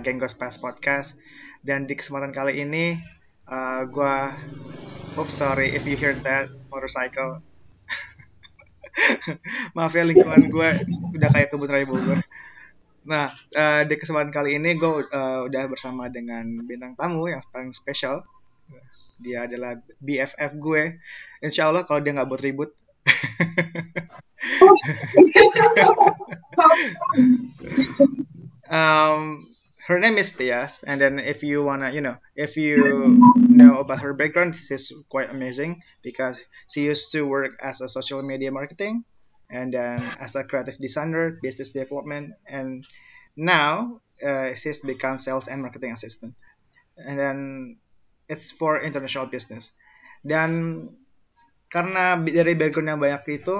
Genggos Pass Podcast. Dan di kesempatan kali ini, uh, gue, oops sorry if you heard that motorcycle. Maaf ya lingkungan gue udah kayak kebun raya Bogor. Nah, uh, di kesempatan kali ini gue uh, udah bersama dengan bintang tamu yang paling spesial. Dia adalah BFF gue. Insya Allah kalau dia nggak buat ribut. um, her name is Tias, and then if you wanna, you know, if you know about her background, this is quite amazing because she used to work as a social media marketing, and then as a creative designer, business development, and now uh, she's become sales and marketing assistant, and then it's for international business. Dan karena dari background yang banyak itu,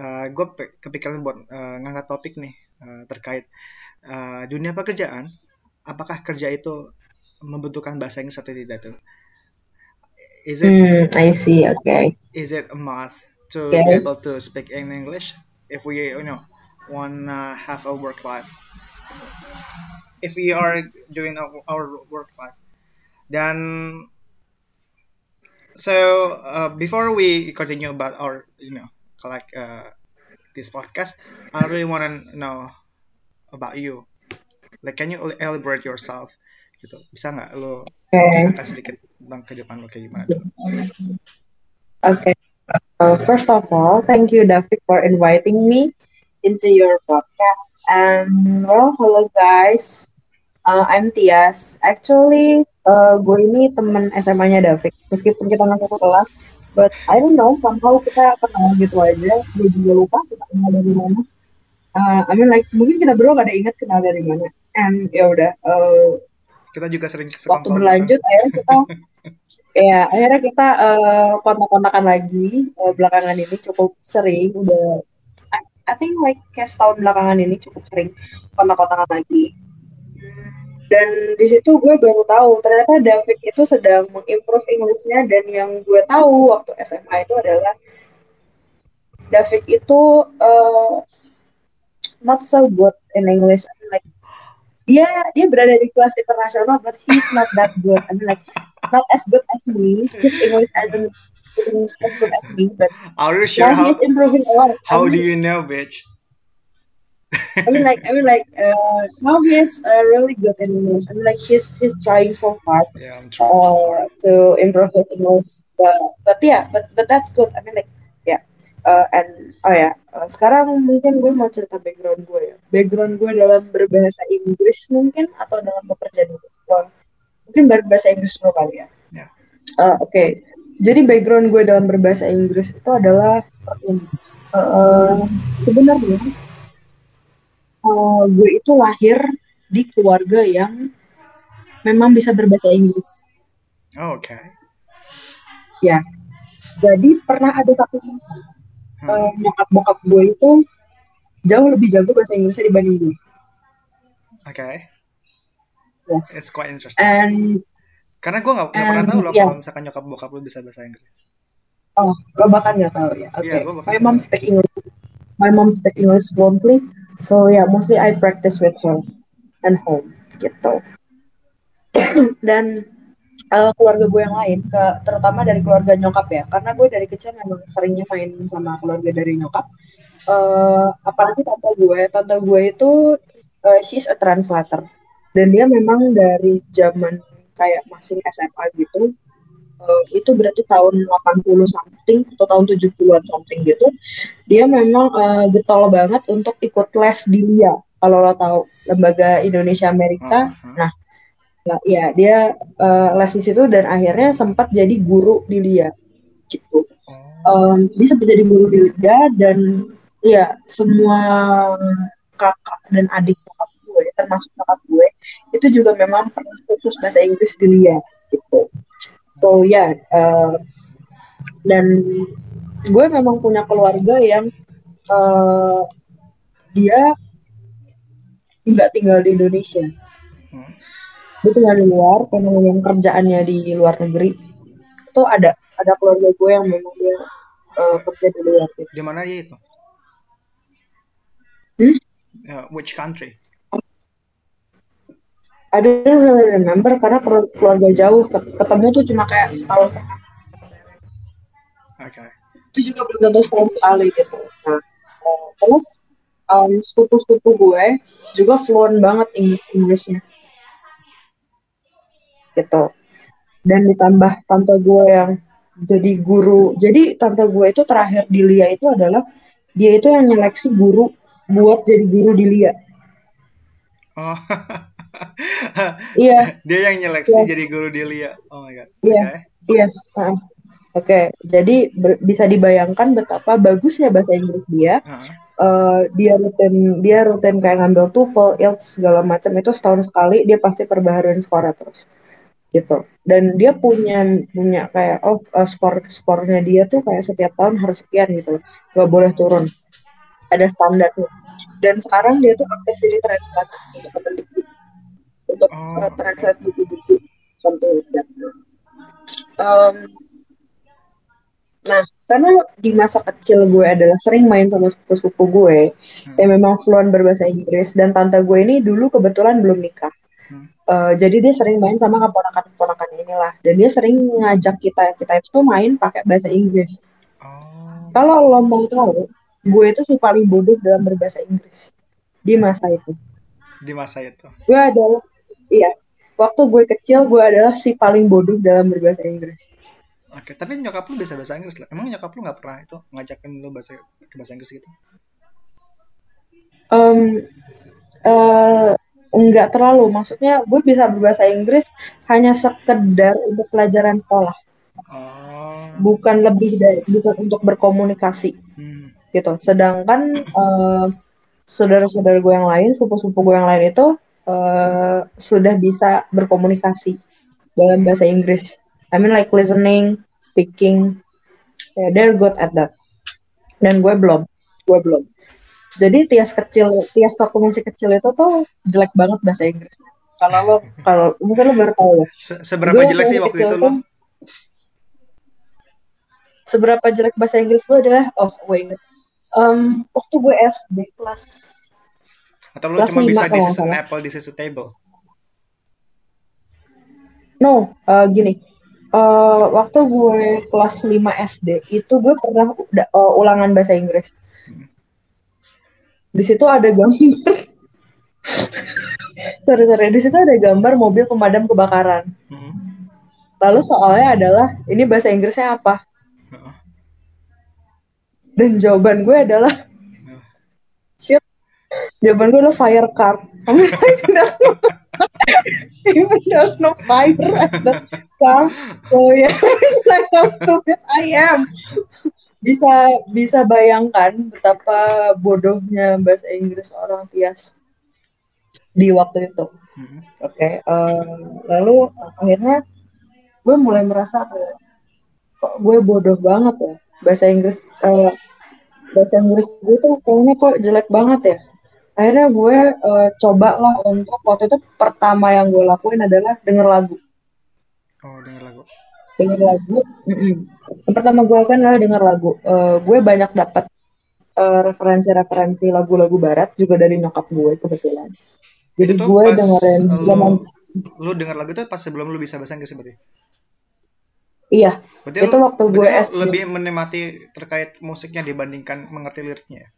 uh, gue kepikiran buat uh, ngangkat topik nih uh, terkait uh, dunia pekerjaan. Apakah kerja itu membutuhkan bahasa Inggris atau tidak tuh? Is it? Hmm, I see. Okay. Is it a must to okay. be able to speak in English if we, you know, want to have a work life? If we are doing our, work life, dan so uh, before we continue about our, you know, like uh, this podcast, I really want to know about you. Like, can you elaborate yourself? Gitu. Bisa nggak lo okay. ceritakan sedikit tentang kehidupan lo kayak gimana? Okay. Uh, first of all, thank you David for inviting me into your podcast. And well, hello guys. Uh, I'm Tias. Actually, uh, gue ini temen SMA-nya David. Meskipun kita nggak satu kelas, but I don't know somehow kita kenal gitu aja. Gue juga lupa kita kenal dari mana. Uh, I mean like mungkin kita berdua gak ada ingat kenal dari mana and ya udah uh, kita juga sering waktu berlanjut akhirnya kita ya akhirnya kita uh, kontak-kontakan lagi uh, belakangan ini cukup sering udah I, I think like kayak setahun belakangan ini cukup sering kontak-kontakan lagi. Dan di situ gue baru tahu ternyata David itu sedang mengimprove Inggrisnya dan yang gue tahu waktu SMA itu adalah David itu uh, not so good in English dia dia berada di kelas internasional but he's not that good. I mean like not as good as me. His English isn't, isn't as good as me but are you sure how, he's improving a lot. how I mean, do you know bitch? I mean like I mean like uh, now he is uh, really good in English. I mean like he's he's trying so hard yeah, I'm trying uh, to improve his English but but yeah but but that's good. I mean like yeah uh, and oh ya uh, sekarang mungkin gue mau cerita background gue ya background gue dalam berbahasa Inggris mungkin atau dalam bekerja dulu gue mungkin berbahasa Inggris dulu kali ya yeah. uh, oke okay. jadi background gue dalam berbahasa Inggris itu adalah seperti ini uh, sebenarnya uh, gue itu lahir di keluarga yang memang bisa berbahasa Inggris oh, oke okay. ya jadi pernah ada satu masa uh, bokap gue itu jauh lebih jago bahasa Inggrisnya dibanding gue. Oke. Okay. Yes. It's quite interesting. And karena gue gak, gak pernah tahu loh yeah. kalau misalkan nyokap bokap lu bisa bahasa Inggris. Oh, lo bahkan gak tahu ya. Oke. Okay. Yeah, My mom speak English. My mom speak English fluently. So yeah, mostly I practice with her and home gitu. Dan uh, keluarga gue yang lain, ke terutama dari keluarga nyokap ya, karena gue dari kecil memang seringnya main sama keluarga dari nyokap. Uh, apalagi tante gue, tante gue itu uh, she's a translator dan dia memang dari zaman kayak masih SMA gitu. Uh, itu berarti tahun 80 something atau tahun 70-an something gitu. Dia memang uh, getol banget untuk ikut les di LIA. Kalau lo tahu lembaga Indonesia Amerika. Uh -huh. Nah, ya, ya dia uh, les di situ dan akhirnya sempat jadi guru di Lia gitu. Um, dia sempat jadi guru di Lia dan ya semua kakak dan adik kakak gue termasuk kakak gue itu juga memang pernah khusus bahasa Inggris di Lia gitu. So ya yeah, uh, dan gue memang punya keluarga yang uh, dia nggak tinggal di Indonesia dia tinggal di luar karena memang kerjaannya di luar negeri itu ada ada keluarga gue yang memang dia uh, kerja di luar gitu. di mana dia itu hmm? uh, which country? I don't really remember karena keluarga jauh ketemu tuh cuma kayak setahun sekali. Oke. Okay. Itu juga belum tentu setahun sekali gitu. Nah, terus um, sepupu-sepupu gue juga fluent banget Inggrisnya. Gitu. Dan ditambah tante gue yang jadi guru. Jadi tante gue itu terakhir di Lia itu adalah dia itu yang nyeleksi guru buat jadi guru di Lia. Oh. Iya. Dia yang nyeleksi yes. jadi guru di Lia. Oh my god. Iya. Okay. Yes. Uh, Oke, okay. jadi bisa dibayangkan betapa bagusnya bahasa Inggris dia. Uh. Uh, dia rutin dia rutin kayak ngambil TOEFL, IELTS segala macam itu setahun sekali dia pasti perbaharuin skornya terus gitu. Dan dia punya punya kayak oh uh, skor skornya dia tuh kayak setiap tahun harus sekian gitu loh. Gak boleh turun. Ada standarnya. Dan sekarang dia tuh aktif jadi translator untuk untuk oh, uh, translate buku-buku something like that. Um, nah, karena di masa kecil gue adalah sering main sama sepupu-sepupu gue hmm. yang memang fluent berbahasa Inggris dan tante gue ini dulu kebetulan belum nikah. Uh, jadi dia sering main sama keponakan-keponakan inilah dan dia sering ngajak kita kita itu main pakai bahasa Inggris. Oh. Kalau lo mau tahu, gue itu sih paling bodoh dalam berbahasa Inggris di masa itu. Di masa itu. Gue adalah Iya. Waktu gue kecil, gue adalah si paling bodoh dalam berbahasa Inggris. Oke, tapi nyokap lu bisa bahasa Inggris lah. Emang nyokap lu nggak pernah itu ngajakin lu bahasa ke bahasa Inggris gitu? Um, uh, enggak terlalu. Maksudnya gue bisa berbahasa Inggris hanya sekedar untuk pelajaran sekolah. Oh. Bukan lebih dari bukan untuk berkomunikasi. Hmm. Gitu. Sedangkan uh, saudara-saudara gue yang lain, sepupu-sepupu gue yang lain itu uh, sudah bisa berkomunikasi dalam bahasa Inggris. I mean like listening, speaking, yeah, they're good at that. Dan gue belum, gue belum. Jadi Tias kecil, Tias waktu masih kecil itu tuh jelek banget bahasa Inggris. Kalau lo, kalau mungkin lo baru tahu ya. seberapa gue jelek sih waktu itu lo? Seberapa jelek bahasa Inggris gue adalah, oh gue inget. Um, waktu gue SD kelas atau lu cuma bisa this is an apple, this is a table? No, uh, gini. Uh, waktu gue kelas 5 SD itu gue pernah uh, ulangan bahasa Inggris. Di situ ada gambar. sorry sorry, di situ ada gambar mobil pemadam kebakaran. Hmm. Lalu soalnya adalah ini bahasa Inggrisnya apa? Dan jawaban gue adalah shit Jawaban gue lo fire car. Even there's no fire at the car. So yeah, like how stupid I am. Bisa bisa bayangkan betapa bodohnya bahasa Inggris orang Tias di waktu itu. Mm-hmm. Oke, okay, uh, eh, lalu akhirnya gue mulai merasa kok gue bodoh banget ya bahasa Inggris uh, bahasa Inggris gue tuh kayaknya kok jelek banget ya akhirnya gue uh, coba lah untuk waktu itu pertama yang gue lakuin adalah denger lagu oh denger lagu denger lagu mm -mm. yang pertama gue lakuin adalah denger lagu. Uh, gue banyak dapat uh, referensi-referensi lagu-lagu barat juga dari nyokap gue kebetulan. Jadi gue dengerin zaman lu denger lagu itu pas sebelum lu bisa bahasa Inggris berarti? Iya. Berarti itu lu, waktu gue lebih menikmati terkait musiknya dibandingkan mengerti liriknya ya?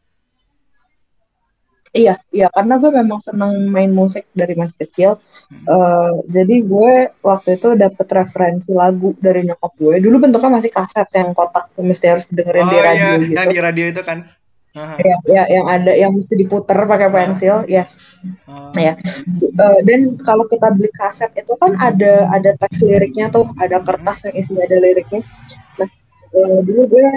Iya, iya karena gue memang seneng main musik dari masih kecil. Hmm. Uh, jadi gue waktu itu dapet referensi lagu dari nyokap gue. Dulu bentuknya masih kaset yang kotak, mesti harus dengerin oh, di radio iya, gitu. Yang di radio itu kan. Iya, ya, yang ada yang mesti diputer pakai pensil, yes. Uh. Ya. Uh, dan kalau kita beli kaset itu kan ada ada teks liriknya tuh, ada kertas yang isinya ada liriknya. Nah, uh, dulu gue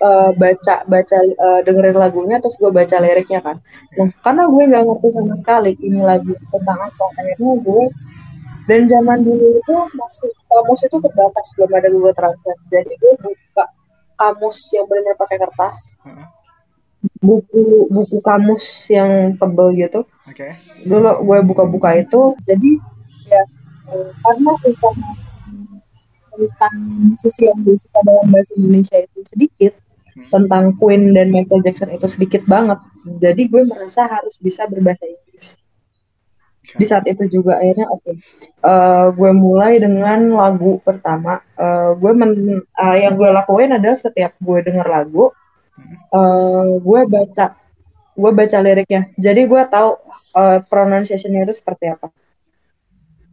uh, baca baca uh, dengerin lagunya terus gue baca liriknya kan. Nah karena gue nggak ngerti sama sekali ini lagu tentang apa akhirnya gue dan zaman dulu itu masih kamus itu terbatas belum ada Google Translate. Jadi gue buka kamus yang benar-benar pakai kertas. Buku buku kamus yang tebel gitu. Okay. dulu gue buka-buka itu. Jadi ya karena informasi tentang musisi yang disuka dalam bahasa Indonesia itu sedikit tentang Queen dan Michael Jackson itu sedikit banget. Jadi gue merasa harus bisa berbahasa Inggris. Di saat itu juga akhirnya oke. Okay. uh, eh, gue mulai dengan lagu pertama. Uh, gue men, uh, yang gue lakuin adalah setiap gue denger lagu uh, gue baca gue baca liriknya. Jadi gue tahu uh, pronunciationnya itu seperti apa.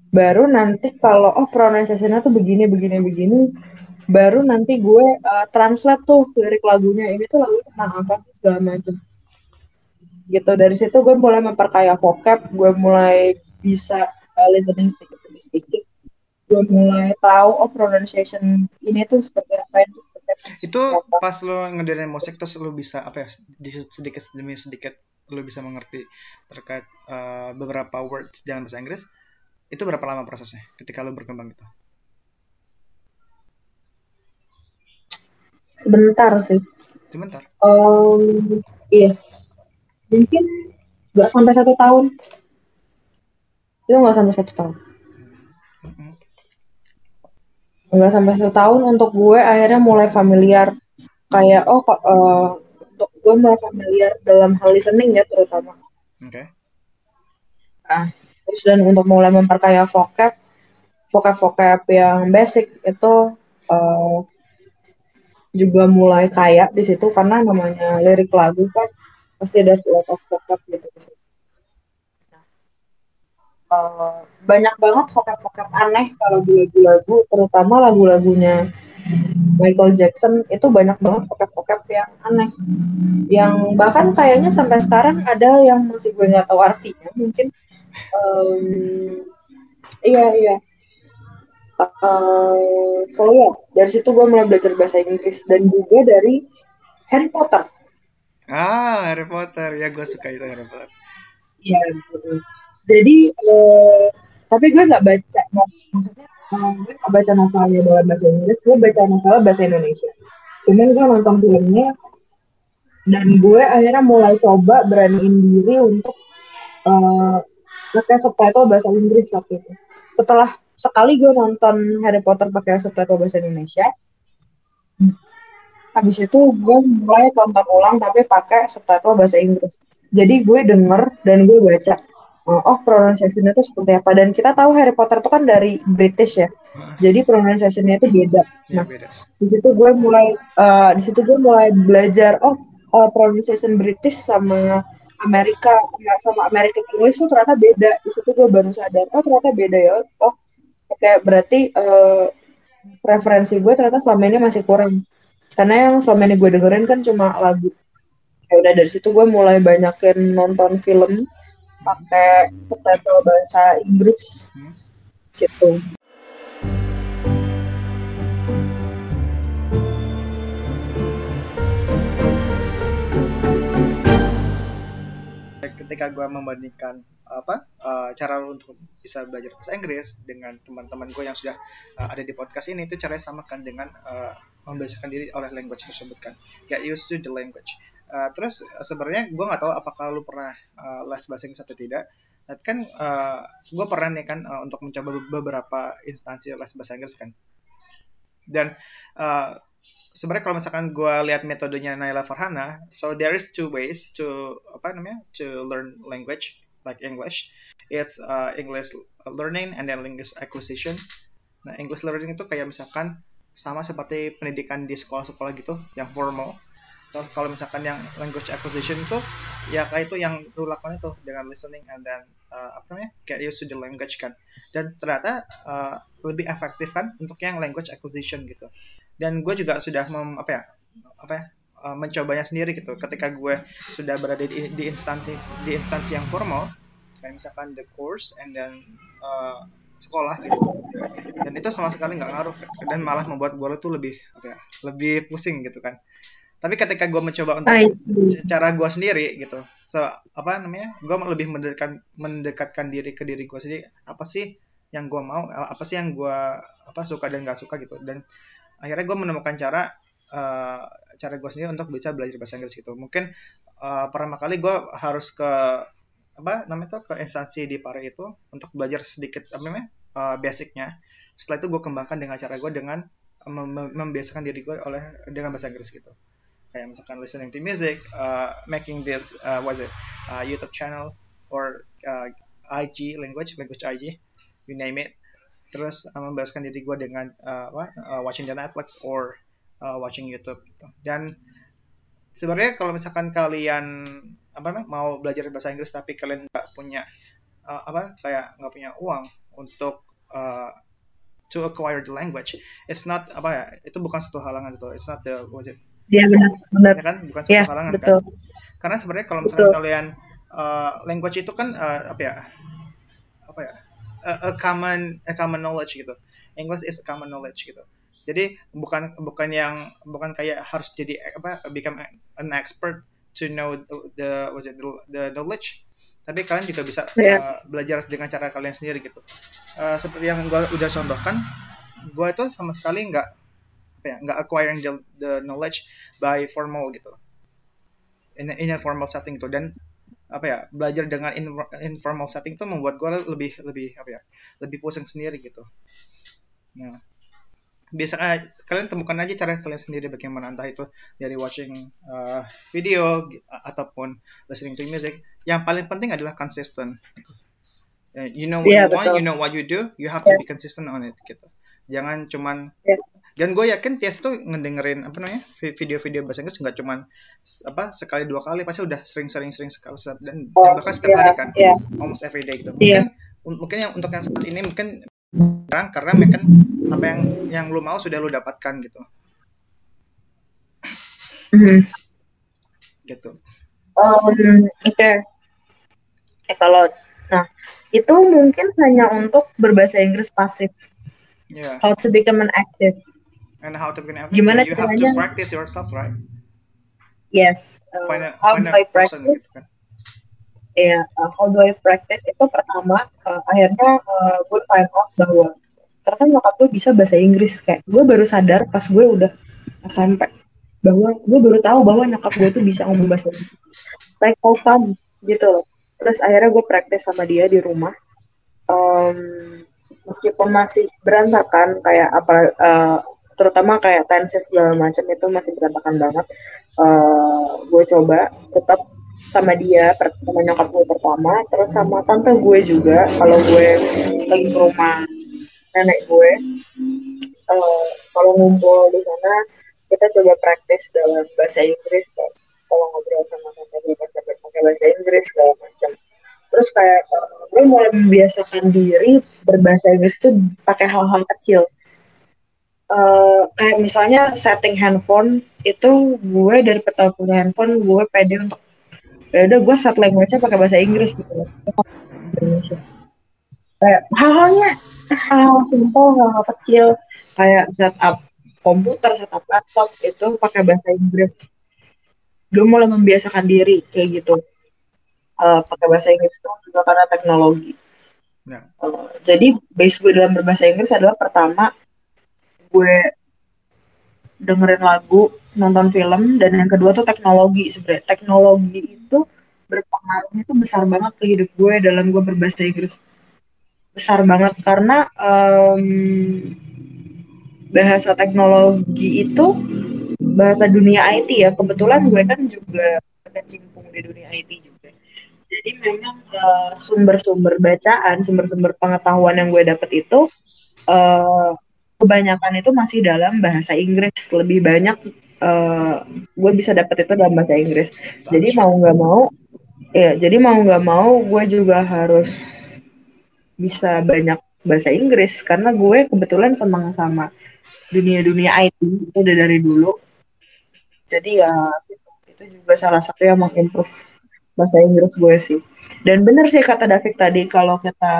Baru nanti kalau oh pronunciationnya tuh begini begini begini baru nanti gue uh, translate tuh lirik lagunya. Ini tuh lagu tentang apa sih segala macam gitu. Dari situ gue mulai memperkaya vocab. Gue mulai bisa uh, listening sedikit demi sedikit. Gue mulai tahu oh pronunciation ini tuh seperti apa itu seperti apa itu apa. pas lo ngedengerin musik terus lo bisa apa ya sedikit demi sedikit lo bisa mengerti terkait uh, beberapa words dalam bahasa Inggris itu berapa lama prosesnya ketika lo berkembang itu sebentar sih. Sebentar. Um, iya. Mungkin nggak sampai satu tahun. Itu nggak sampai satu tahun. Nggak sampai satu tahun untuk gue akhirnya mulai familiar. Kayak oh uh, untuk gue mulai familiar dalam hal listening ya terutama. Oke. Okay. ah terus dan untuk mulai memperkaya vocab vocab vocab yang basic itu uh, juga mulai kaya di situ karena namanya lirik lagu kan pasti ada lot of vocab gitu. Uh, banyak banget vocab-vocab aneh kalau di lagu-lagu, terutama lagu-lagunya Michael Jackson itu banyak banget vocab-vocab yang aneh. Yang bahkan kayaknya sampai sekarang ada yang masih gue nggak tahu artinya. Mungkin um, iya iya uh, so ya dari situ gue mulai belajar bahasa Inggris dan juga dari Harry Potter. Ah Harry Potter. Ya gue suka itu Harry Potter. Iya jadi uh, tapi gue nggak baca maksudnya um, gue nggak baca novelnya dalam bahasa Inggris gue baca novel bahasa Indonesia. Cuman gue nonton filmnya dan gue akhirnya mulai coba beraniin diri untuk uh, pakai subtitle bahasa Inggris waktu itu. Setelah sekali gue nonton Harry Potter pakai subtitle bahasa Indonesia. Habis itu gue mulai tonton ulang tapi pakai subtitle bahasa Inggris. Jadi gue denger dan gue baca oh, oh pronunciation-nya itu seperti apa? Dan kita tahu Harry Potter itu kan dari British ya. Jadi pronunciation-nya itu beda. Iya, nah di situ gue mulai uh, di situ gue mulai belajar oh uh, pronunciation British sama Amerika sama American English tuh ternyata beda. Di situ gue baru sadar oh ternyata beda ya. Oh kayak berarti uh, preferensi gue ternyata selama ini masih kurang. Karena yang selama ini gue dengerin kan cuma lagu. Ya udah dari situ gue mulai banyakin nonton film pakai subtitle bahasa Inggris. Gitu. Ketika gue membandingkan apa uh, cara untuk bisa belajar bahasa Inggris dengan teman-teman gue yang sudah uh, ada di podcast ini itu caranya samakan dengan uh, membiasakan diri oleh language tersebut kan. Get used to the language. Uh, terus sebenarnya gue nggak tahu apakah lu pernah uh, les bahasa Inggris atau tidak. Tapi kan uh, gue pernah nih kan uh, untuk mencoba beberapa instansi les bahasa Inggris kan. Dan uh, sebenarnya kalau misalkan gue lihat metodenya Naila Farhana, so there is two ways to apa namanya to learn language like English. It's uh, English learning and then English acquisition. Nah, English learning itu kayak misalkan sama seperti pendidikan di sekolah-sekolah gitu, yang formal. Terus kalau misalkan yang language acquisition itu ya kayak itu yang lu lakukan itu dengan listening and then uh, apa namanya get used to the language kan. Dan ternyata uh, lebih efektif kan untuk yang language acquisition gitu dan gue juga sudah mem, apa ya apa ya uh, mencobanya sendiri gitu. Ketika gue sudah berada di, di instansi di instansi yang formal kayak misalkan the course and then uh, sekolah gitu. Dan itu sama sekali nggak ngaruh dan malah membuat gue tuh lebih apa ya lebih pusing gitu kan. Tapi ketika gue mencoba untuk cara gue sendiri gitu so apa namanya gue lebih mendekatkan mendekatkan diri ke diri gue sendiri apa sih yang gue mau apa sih yang gue apa suka dan gak suka gitu. Dan akhirnya gue menemukan cara uh, cara gue sendiri untuk bisa belajar bahasa Inggris gitu. Mungkin uh, pertama kali gue harus ke apa namanya tuh ke instansi di Pare itu untuk belajar sedikit apa namanya uh, basicnya. Setelah itu gue kembangkan dengan cara gue dengan mem membiasakan diri gue oleh dengan bahasa Inggris gitu. Kayak misalkan listening to music, uh, making this uh, was it uh, YouTube channel or uh, IG language language IG, you name it. Terus uh, membebaskan diri gue dengan uh, what, uh, watching the Netflix or uh, watching YouTube. Gitu. Dan sebenarnya kalau misalkan kalian apa namanya mau belajar bahasa Inggris tapi kalian nggak punya uh, apa kayak nggak punya uang untuk uh, to acquire the language. It's not apa ya, itu bukan satu halangan itu. It's not the was it? Iya benar, benar. Ya kan, bukan satu ya, halangan betul. kan. Karena sebenarnya kalau misalnya kalian uh, language itu kan uh, apa ya? Apa ya? A, a common a common knowledge gitu. English is a common knowledge gitu. Jadi bukan bukan yang bukan kayak harus jadi apa become an expert to know the was it the, the knowledge. Tapi kalian juga bisa yeah. uh, belajar dengan cara kalian sendiri gitu. Uh, seperti yang gue udah contohkan gue itu sama sekali nggak apa ya nggak acquiring the, the knowledge by formal gitu. In, in a formal setting itu dan apa ya belajar dengan in, informal setting itu membuat gue lebih lebih apa ya lebih pusing sendiri gitu. Nah biasa kalian temukan aja cara kalian sendiri bagaimana entah itu dari watching uh, video ataupun listening to music yang paling penting adalah consistent uh, you know what yeah, you betul. want you know what you do you have to be consistent on it gitu jangan cuman yeah. dan gue yakin Tias tuh ngedengerin apa namanya video-video bahasa Inggris nggak cuman apa sekali dua kali pasti udah sering-sering sering sekali dan, oh, dan bahkan setiap yeah, hari kan yeah. almost every day gitu iya. mungkin yeah. mungkin yang untuk yang saat ini mungkin sekarang karena mungkin apa yang yang lu mau sudah lu dapatkan gitu mm-hmm. gitu um, oke okay. eh, kalau nah itu mungkin hanya untuk berbahasa Inggris pasif yeah. how to become an active and how to become an active gimana you have to practice yourself right yes uh, find a, how find I practice kan? Ya uh, how do I practice? Itu pertama uh, akhirnya uh, gue find out bahwa ternyata nyokap gue bisa bahasa Inggris. Kayak gue baru sadar pas gue udah SMP bahwa gue baru tahu bahwa nyokap gue tuh bisa ngomong bahasa Inggris. Like how come? Gitu terus akhirnya gue praktis sama dia di rumah. Um, meskipun masih berantakan kayak apa uh, terutama kayak tenses segala macam itu masih berantakan banget. Uh, gue coba tetap sama dia sama nyokap gue pertama terus sama tante gue juga kalau gue lagi ke rumah nenek gue. Uh, kalau ngumpul di sana kita coba praktis dalam bahasa Inggris kan. Kalau ngobrol sama tante gue pas pakai bahasa Inggris segala macam. Terus kayak uh, gue mulai membiasakan diri berbahasa Inggris tuh pakai hal-hal kecil. Uh, kayak misalnya setting handphone itu gue dari pertama punya handphone gue pede untuk ya udah gue set language-nya pakai bahasa Inggris gitu. Indonesia kayak hal-halnya hal simpel hal-hal kecil. Kayak setup komputer setup laptop itu pakai bahasa Inggris. Gue mulai membiasakan diri kayak gitu. Uh, pakai bahasa Inggris itu juga karena teknologi. Uh, jadi base gue dalam berbahasa Inggris adalah pertama gue dengerin lagu, nonton film, dan yang kedua tuh teknologi sebenarnya. Teknologi itu berpengaruh itu besar banget ke hidup gue dalam gue berbahasa Inggris. Besar banget karena um, bahasa teknologi itu bahasa dunia IT ya. Kebetulan gue kan juga kecimpung di dunia IT juga. Jadi memang uh, sumber-sumber bacaan, sumber-sumber pengetahuan yang gue dapet itu uh, kebanyakan itu masih dalam bahasa Inggris lebih banyak uh, gue bisa dapat itu dalam bahasa Inggris. Jadi mau nggak mau ya jadi mau nggak mau gue juga harus bisa banyak bahasa Inggris. Karena gue kebetulan senang sama dunia-dunia IT itu udah dari dulu. Jadi ya itu juga salah satu yang mengimprove bahasa Inggris gue sih dan benar sih kata David tadi kalau kita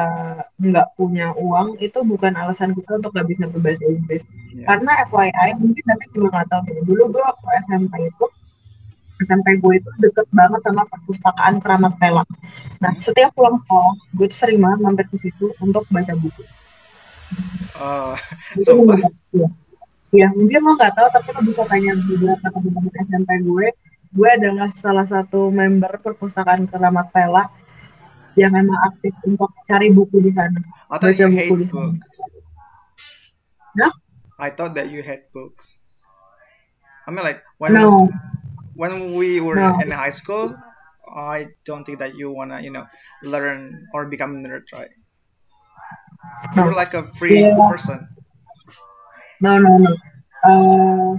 nggak punya uang itu bukan alasan kita untuk nggak bisa berbahasa Inggris. Yeah. Karena FYI mungkin David juga nggak tahu ya. Dulu gue waktu SMP itu SMP gue itu deket banget sama perpustakaan Keramat Pela. Nah setiap pulang sekolah gue tuh sering banget mampir ke situ untuk baca buku. Oh, so, ya. ya mungkin lo nggak tahu tapi lo bisa tanya beberapa teman-teman SMP gue gue adalah salah satu member perpustakaan Keramat Pela yang memang aktif untuk cari buku di sana. Thought baca you buku di sana. books. Nah? I thought that you hate books. I mean, like when no. when we were no. in high school, I don't think that you wanna, you know, learn or become a nerd, right? No. You're like a free yeah. person. No, no, no. Uh...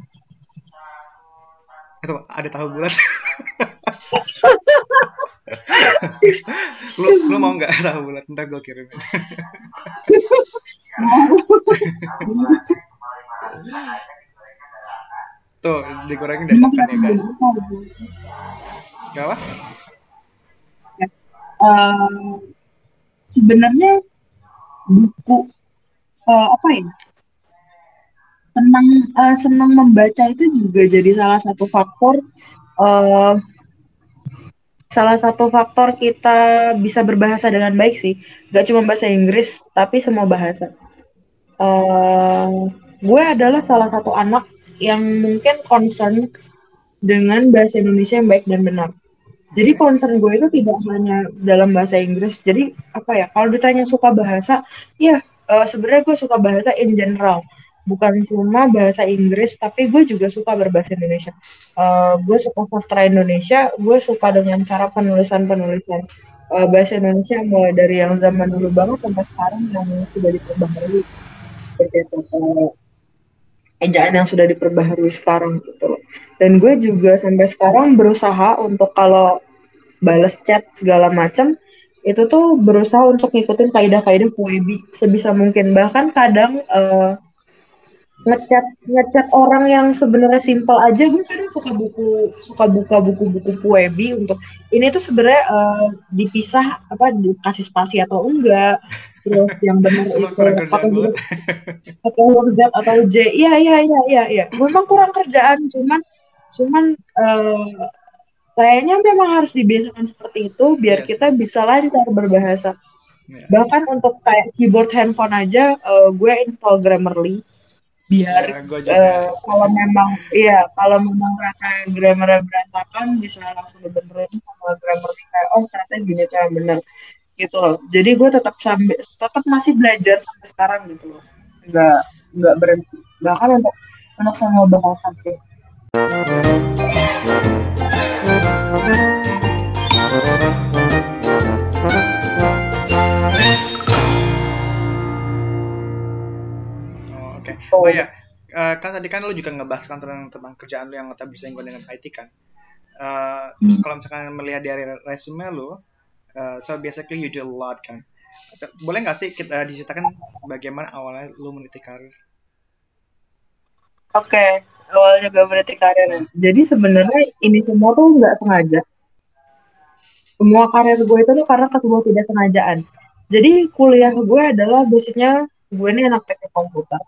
Itu ada tahu bulat. lu lu mau nggak tahu bulat? Ntar gue kirimin. Tuh, dikurangin dari makan ya guys. Gak apa? Uh, sebenarnya buku uh, apa ya? Senang uh, senang membaca itu juga jadi salah satu faktor uh, salah satu faktor kita bisa berbahasa dengan baik sih. Gak cuma bahasa Inggris, tapi semua bahasa. Uh, gue adalah salah satu anak yang mungkin concern dengan bahasa Indonesia yang baik dan benar. Jadi concern gue itu tidak hanya dalam bahasa Inggris. Jadi apa ya? Kalau ditanya suka bahasa, ya uh, sebenarnya gue suka bahasa in general. Bukan cuma bahasa Inggris, tapi gue juga suka berbahasa Indonesia. Uh, gue suka sastra Indonesia. Gue suka dengan cara penulisan penulisan uh, bahasa Indonesia mulai dari yang zaman dulu banget sampai sekarang yang sudah diperbaharui. Seperti itu. Uh, ejaan yang sudah diperbaharui sekarang gitu loh. Dan gue juga sampai sekarang berusaha untuk kalau balas chat segala macam itu tuh berusaha untuk ngikutin kaidah-kaidah Puebi sebisa mungkin. Bahkan kadang uh, ngechat ngechat orang yang sebenarnya simpel aja. Gue kadang suka buku suka buka buku-buku Puebi untuk ini tuh sebenarnya uh, dipisah apa dikasih spasi atau enggak. Terus yang benar itu pakai huruf pakai huruf Z atau J. Iya iya iya iya iya. Memang kurang kerjaan cuman cuman uh, kayaknya memang harus dibiasakan seperti itu biar yes. kita bisa lancar berbahasa. Yeah. bahkan untuk kayak keyboard handphone aja uh, gue install Grammarly biar ya, uh, kalau memang iya kalau memang rasa grammar berantakan bisa langsung dibenerin sama Grammarly kayak oh ternyata gini cara bener. Gitu loh. Jadi gue tetap sambil tetap masih belajar sampai sekarang gitu loh. Nggak nggak berhenti. Bahkan untuk untuk semua bahasa sih Oh, ya, uh, kan tadi kan lo juga ngebahas kan tentang, tentang kerjaan lo yang tak bisa dengan IT kan. Uh, terus hmm. kalau misalkan melihat dari resume lo, Uh, so basically you do a lot kan. Boleh nggak sih kita diceritakan bagaimana awalnya lu meniti karir? Oke, okay. awalnya gue meniti karir. Jadi sebenarnya ini semua tuh nggak sengaja. Semua karir gue itu tuh karena sebuah tidak sengajaan. Jadi kuliah gue adalah basicnya gue ini anak teknik komputer.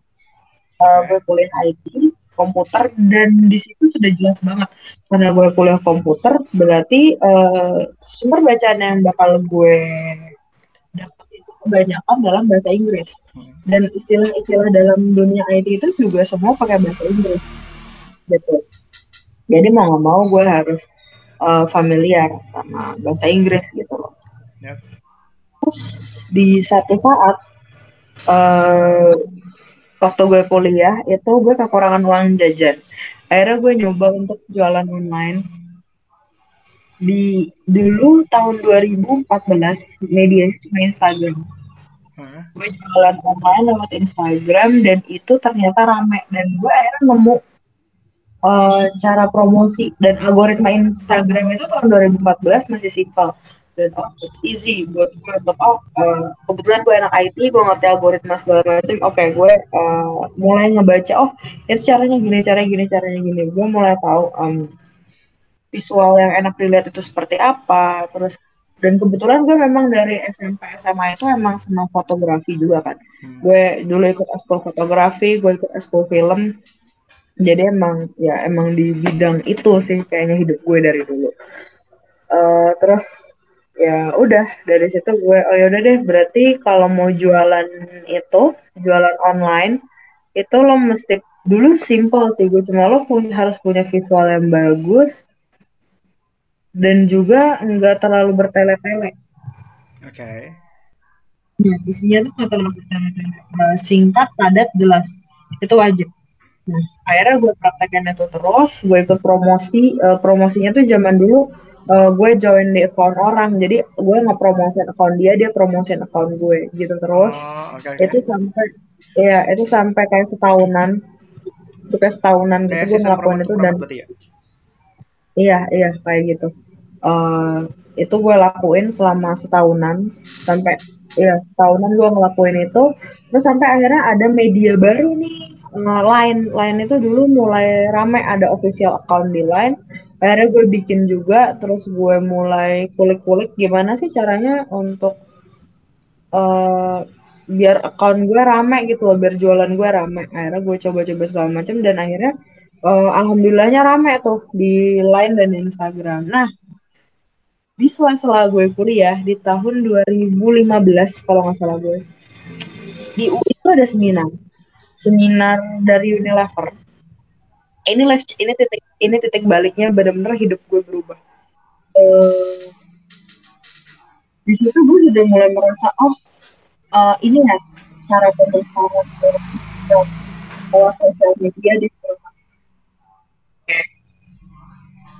Uh, gue kuliah IT, komputer dan di situ sudah jelas banget. Karena gue kuliah komputer berarti uh, sumber bacaan yang bakal gue dapat itu kebanyakan dalam bahasa Inggris. Dan istilah-istilah dalam dunia IT itu juga semua pakai bahasa Inggris. Gitu. Jadi mau nggak mau gue harus uh, familiar sama bahasa Inggris gitu loh. Yep. terus di satu saat uh, waktu gue kuliah itu gue kekurangan uang jajan. Akhirnya gue nyoba untuk jualan online. Di dulu tahun 2014 media cuma Instagram. Hmm. gue jualan online lewat Instagram dan itu ternyata rame. Dan gue akhirnya nemu uh, cara promosi dan algoritma Instagram itu tahun 2014 masih simpel dan oh it's easy buat gue untuk oh uh, kebetulan gue anak IT gue ngerti algoritma segala macam. Oke okay, gue uh, mulai ngebaca oh itu caranya gini caranya gini caranya gini. Gue mulai tahu um, visual yang enak dilihat itu seperti apa terus dan kebetulan gue memang dari SMP SMA itu emang senang fotografi juga kan. Hmm. gue dulu ikut ekskul fotografi gue ikut ekskul film. Jadi emang ya emang di bidang itu sih kayaknya hidup gue dari dulu. Uh, terus ya udah dari situ gue oh ya udah deh berarti kalau mau jualan itu jualan online itu lo mesti dulu simple sih gue cuma lo punya harus punya visual yang bagus dan juga nggak terlalu bertele-tele. Oke. Okay. Ya isinya tuh nggak terlalu bertele-tele. Nah, singkat, padat, jelas itu wajib. Nah, akhirnya gue praktekin itu terus, gue ikut promosi, uh, promosinya tuh zaman dulu uh, gue join di account orang, jadi gue nggak promosin account dia, dia promosin account gue, gitu terus. Oh, okay, okay. Itu sampai, ya itu sampai kayak setahunan, itu kayak setahunan kayak gitu gue ngelakuin itu dan, ya? iya iya kayak gitu. Uh, itu gue lakuin selama setahunan sampai ya setahunan gue ngelakuin itu terus sampai akhirnya ada media baru nih uh, line line itu dulu mulai rame ada official account di line akhirnya gue bikin juga terus gue mulai kulik-kulik gimana sih caranya untuk uh, biar account gue rame gitu loh biar jualan gue rame. Akhirnya gue coba-coba segala macam dan akhirnya uh, alhamdulillahnya rame tuh di line dan Instagram. Nah di sela-sela gue kuliah di tahun 2015 kalau nggak salah gue di UI itu ada seminar. Seminar dari Unilever ini live ini titik ini titik baliknya benar-benar hidup gue berubah. Uh, di situ gue sudah mulai merasa oh uh, ini ya cara pemasaran lewat sosial media di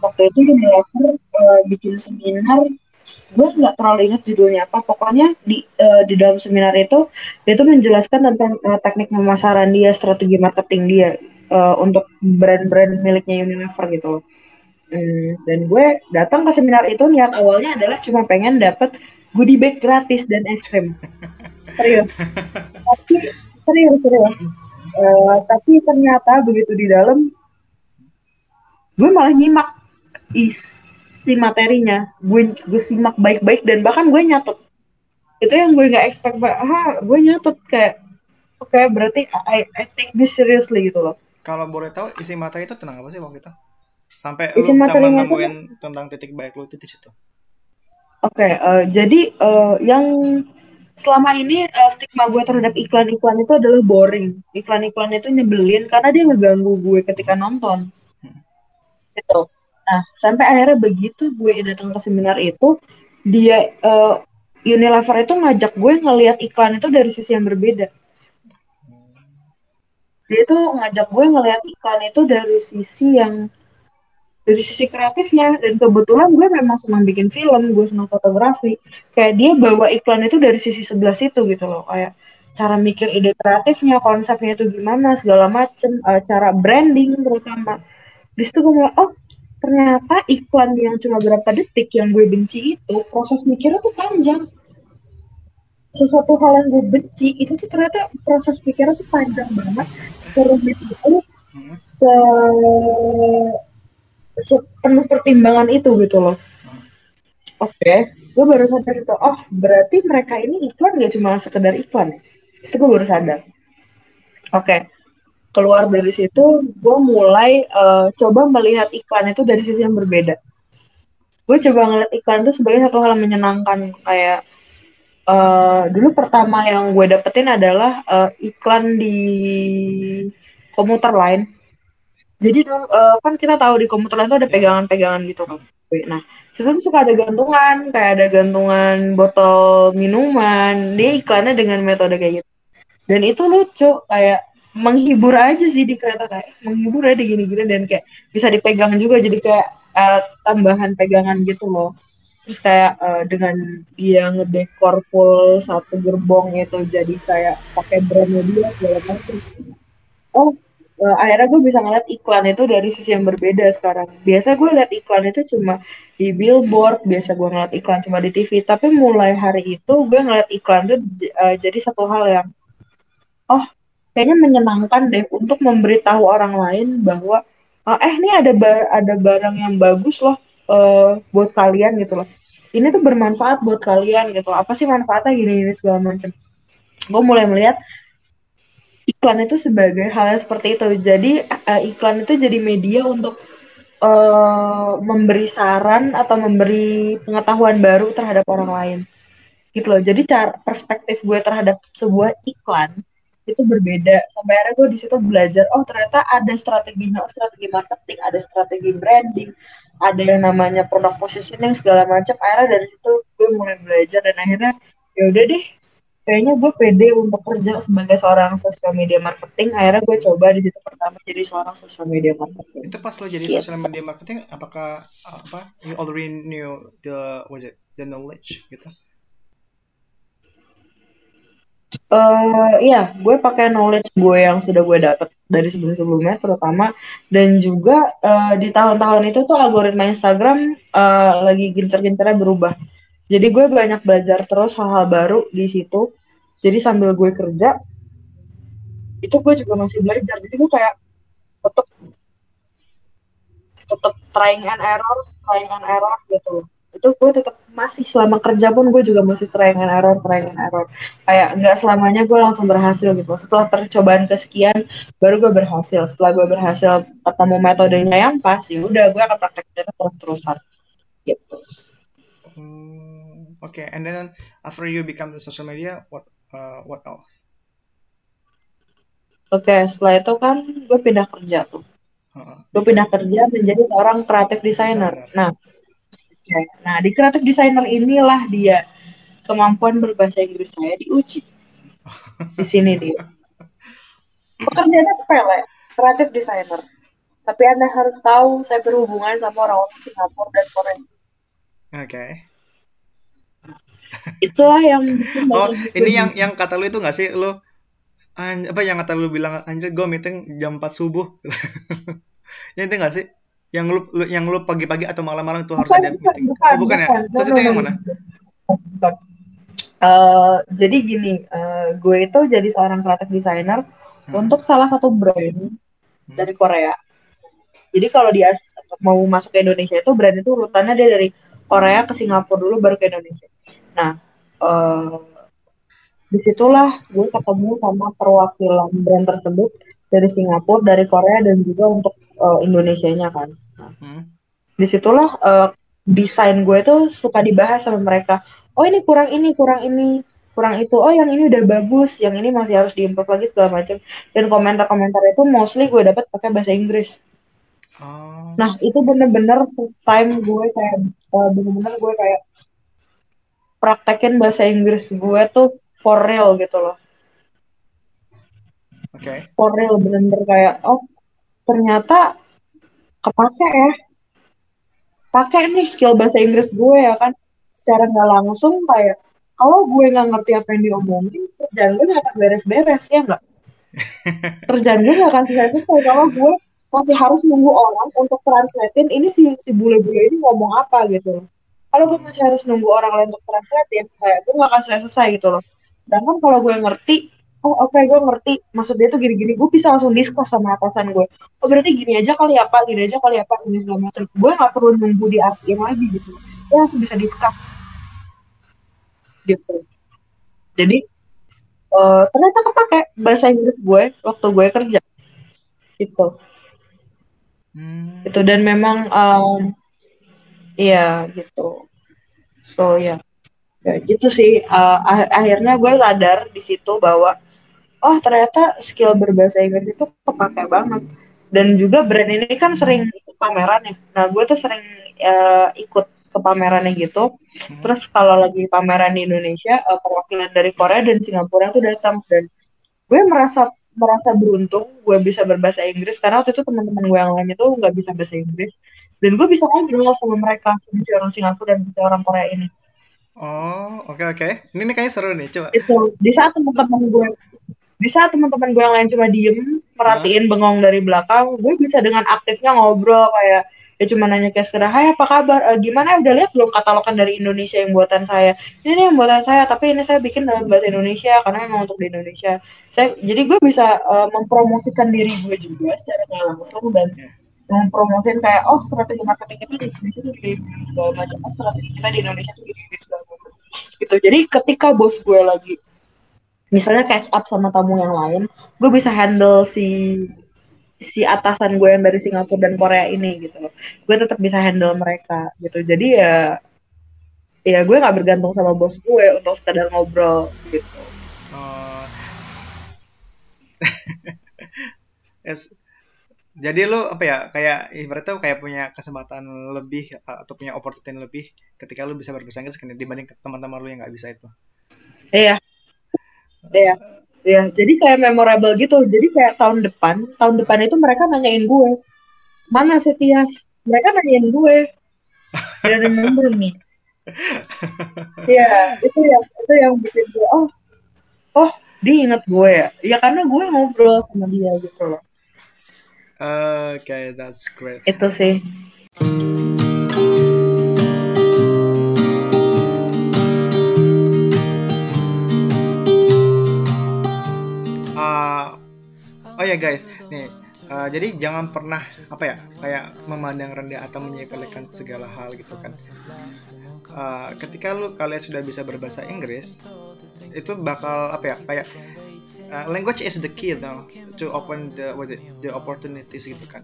waktu itu Unilever uh, bikin seminar. Gue nggak terlalu ingat judulnya apa. Pokoknya di uh, di dalam seminar itu dia itu menjelaskan tentang uh, teknik pemasaran dia strategi marketing dia uh, untuk brand-brand miliknya Unilever gitu. Hmm, dan gue datang ke seminar itu niat awalnya adalah cuma pengen dapet goodie bag gratis dan es krim. Serius. Tapi serius serius. Uh, tapi ternyata begitu di dalam gue malah nyimak isi materinya. Gue gue simak baik-baik dan bahkan gue nyatet. Itu yang gue nggak expect ah gue nyatet kayak oke okay, berarti I, I take this seriously gitu loh kalau boleh tahu isi materi itu tentang apa sih waktu itu? Sampai isi lu bisa menemuin itu... tentang titik baik lu itu di situ. Oke okay, uh, eh, jadi uh, yang selama ini uh, stigma gue terhadap iklan-iklan itu adalah boring. Iklan-iklan itu nyebelin karena dia ngeganggu gue ketika nonton. Hmm. gitu. Nah, sampai akhirnya begitu gue datang ke seminar itu, dia uh, Unilever itu ngajak gue ngelihat iklan itu dari sisi yang berbeda. Dia itu ngajak gue ngelihat iklan itu dari sisi yang dari sisi kreatifnya dan kebetulan gue memang senang bikin film, gue senang fotografi. Kayak dia bawa iklan itu dari sisi sebelah situ gitu loh, kayak cara mikir ide kreatifnya, konsepnya itu gimana, segala macem, uh, cara branding terutama. Di situ gue mulai, oh ternyata iklan yang cuma berapa detik yang gue benci itu proses mikirnya tuh panjang sesuatu hal yang gue benci itu tuh ternyata proses pikirnya tuh panjang banget. Serumit itu se sepenuh pertimbangan itu gitu loh. Oke okay. gue baru sadar itu oh berarti mereka ini iklan gak cuma sekedar iklan? Itu gue baru sadar. Oke okay keluar dari situ gue mulai uh, coba melihat iklan itu dari sisi yang berbeda. Gue coba ngeliat iklan itu sebagai satu hal yang menyenangkan kayak uh, dulu pertama yang gue dapetin adalah uh, iklan di komuter lain. Jadi uh, kan kita tahu di komuter lain itu ada pegangan-pegangan gitu. Kan nah situ suka ada gantungan kayak ada gantungan botol minuman. Dia iklannya dengan metode kayak gitu. Dan itu lucu kayak menghibur aja sih di kereta kayak menghibur aja gini-gini. Dan kayak bisa dipegang juga jadi kayak uh, tambahan pegangan gitu loh terus kayak uh, dengan dia ngedekor full satu gerbong itu jadi kayak pakai brandnya dia segala macam oh uh, akhirnya gue bisa ngeliat iklan itu dari sisi yang berbeda sekarang. Biasa gue liat iklan itu cuma di billboard biasa gue ngeliat iklan cuma di TV tapi mulai hari itu gue ngeliat iklan itu uh, jadi satu hal yang oh kayaknya menyenangkan deh untuk memberitahu orang lain bahwa oh, eh ini ada bar ada barang yang bagus loh uh, buat kalian gitu loh ini tuh bermanfaat buat kalian gitu. Apa sih manfaatnya gini gini segala macam. Gue mulai melihat iklan itu sebagai hal yang seperti itu. Jadi uh, iklan itu jadi media untuk uh, memberi saran atau memberi pengetahuan baru terhadap orang lain. Gitu loh. Jadi cara perspektif gue terhadap sebuah iklan itu berbeda. Sampai akhirnya gue di situ belajar oh ternyata ada strategi strategi marketing ada strategi branding ada yang namanya product positioning segala macam akhirnya dari situ gue mulai belajar dan akhirnya ya udah deh kayaknya gue pede untuk kerja sebagai seorang social media marketing. Akhirnya gue coba di situ pertama jadi seorang social media marketing. Itu pas lo jadi gitu. social media marketing apakah apa you already knew the was it the knowledge gitu Uh, iya, gue pakai knowledge gue yang sudah gue dapat dari sebelum-sebelumnya terutama dan juga uh, di tahun-tahun itu tuh algoritma Instagram uh, lagi gencar-gencarnya berubah. Jadi gue banyak belajar terus hal-hal baru di situ. Jadi sambil gue kerja, itu gue juga masih belajar. Jadi gue kayak tetap tetap trying and error, trying and error gitu. Itu gue tetap masih selama kerja pun gue juga masih trying and error, trying and error. Kayak nggak selamanya gue langsung berhasil gitu. Setelah percobaan kesekian, baru gue berhasil. Setelah gue berhasil ketemu metodenya yang pas, ya udah gue akan prakteknya terus-terusan gitu. Hmm okay and then after you become the social media what uh, what else Oke, okay, setelah itu kan gue pindah kerja tuh. Uh, gue pindah kerja menjadi seorang kreatif designer. Nah, okay. nah di kreatif designer inilah dia kemampuan berbahasa Inggris saya diuji. Di sini dia. Pekerjaannya sepele, kreatif designer. Tapi Anda harus tahu saya berhubungan sama orang-orang Singapura dan Korea. Oke. Okay itulah yang oh ini yang yang kata lu itu gak sih lu apa yang kata lu bilang anjir gue meeting jam 4 subuh ya itu gak sih yang lu, lu yang lu pagi-pagi atau malam-malam tuh harus ada meeting bukan, oh, bukan, ya terus itu yang mana Uh, jadi gini, uh, gue itu jadi seorang kreatif designer hmm. untuk salah satu brand hmm. dari Korea. Jadi kalau dia mau masuk ke Indonesia itu brand itu urutannya dia dari Korea ke Singapura dulu baru ke Indonesia. Nah, uh, di situlah gue ketemu sama perwakilan brand tersebut dari Singapura, dari Korea dan juga untuk uh, Indonesia-nya kan. Nah, hmm. Di situlah uh, desain gue tuh suka dibahas sama mereka. Oh ini kurang ini, kurang ini, kurang itu. Oh yang ini udah bagus, yang ini masih harus diimprove lagi segala macam. Dan komentar-komentar itu mostly gue dapat pakai bahasa Inggris. Oh. Nah itu bener-bener first time gue kayak uh, bener-bener gue kayak praktekin bahasa Inggris gue tuh for real gitu loh. Oke. Okay. For real bener-bener kayak oh ternyata kepake ya. Pakai nih skill bahasa Inggris gue ya kan. Secara nggak langsung kayak kalau gue nggak ngerti apa yang diomongin, kerjaan gue nggak akan beres-beres ya nggak. kerjaan gue nggak akan selesai-selesai kalau gue masih harus nunggu orang untuk translatein ini si si bule-bule ini ngomong apa gitu kalau gue masih harus nunggu orang lain untuk translate ya kayak gue gak akan selesai gitu loh sedangkan kalau gue ngerti oh oke okay, gue ngerti. Maksud dia tuh gini-gini. Gue bisa langsung diskus sama atasan gue oh berarti gini aja kali apa gini aja kali apa ini segala macam. Gue gak perlu nunggu diartiin lagi gitu. Gue langsung bisa diskus gitu. Jadi uh, ternyata kepake bahasa Inggris gue waktu gue kerja. Itu hmm. itu dan memang um, Iya gitu. So ya, ya gitu sih. Uh, akhirnya gue sadar di situ bahwa oh ternyata skill berbahasa Inggris itu kepake banget. Dan juga brand ini kan sering ikut pameran ya. Nah gue tuh sering uh, ikut ke pamerannya gitu. Hmm. Terus kalau lagi pameran di Indonesia, uh, perwakilan dari Korea dan Singapura tuh datang dan gue merasa merasa beruntung gue bisa berbahasa Inggris karena waktu itu teman-teman gue yang lain itu nggak bisa bahasa Inggris dan gue bisa ngobrol sama mereka sama si orang Singapura dan si orang Korea ini oh oke okay, oke okay. ini, ini kayaknya seru nih coba itu di saat teman-teman gue di saat teman-teman gue yang lain cuma diem merhatiin huh? bengong dari belakang gue bisa dengan aktifnya ngobrol kayak ya cuma nanya kayak sekedar hai apa kabar? E, gimana? Udah lihat belum katalogan dari Indonesia yang buatan saya? Ini nih yang buatan saya tapi ini saya bikin dalam bahasa Indonesia karena memang untuk di Indonesia. Saya jadi gue bisa uh, mempromosikan diri gue juga secara nggak langsung dan mempromosikan kayak oh strategi marketing kita di Indonesia tuh gini segala macam. Oh strategi kita di Indonesia tuh gini segala macam. Gitu. Jadi ketika bos gue lagi misalnya catch up sama tamu yang lain gue bisa handle si si atasan gue yang dari Singapura dan Korea ini gitu gue tetap bisa handle mereka gitu jadi ya ya gue nggak bergantung sama bos gue untuk sekedar ngobrol gitu oh. yes. jadi lo apa ya kayak ibaratnya kayak punya kesempatan lebih atau punya opportunity lebih ketika lo bisa Inggris dibanding teman-teman lo yang nggak bisa itu iya Iya. Ya, jadi kayak memorable gitu. Jadi kayak tahun depan, tahun depan itu mereka nanyain gue, mana Setias? Mereka nanyain gue. Dan remember me. Iya, itu yang itu yang bikin gue, oh, oh, dia inget gue ya. Ya karena gue ngobrol sama dia gitu loh. Oke, okay, that's great. Itu sih. Oh ya guys. Nih uh, jadi jangan pernah apa ya kayak memandang rendah atau menyepelekan segala hal gitu kan. Uh, ketika lu kalian sudah bisa berbahasa Inggris itu bakal apa ya kayak uh, language is the key though to open the what it, the opportunities gitu kan.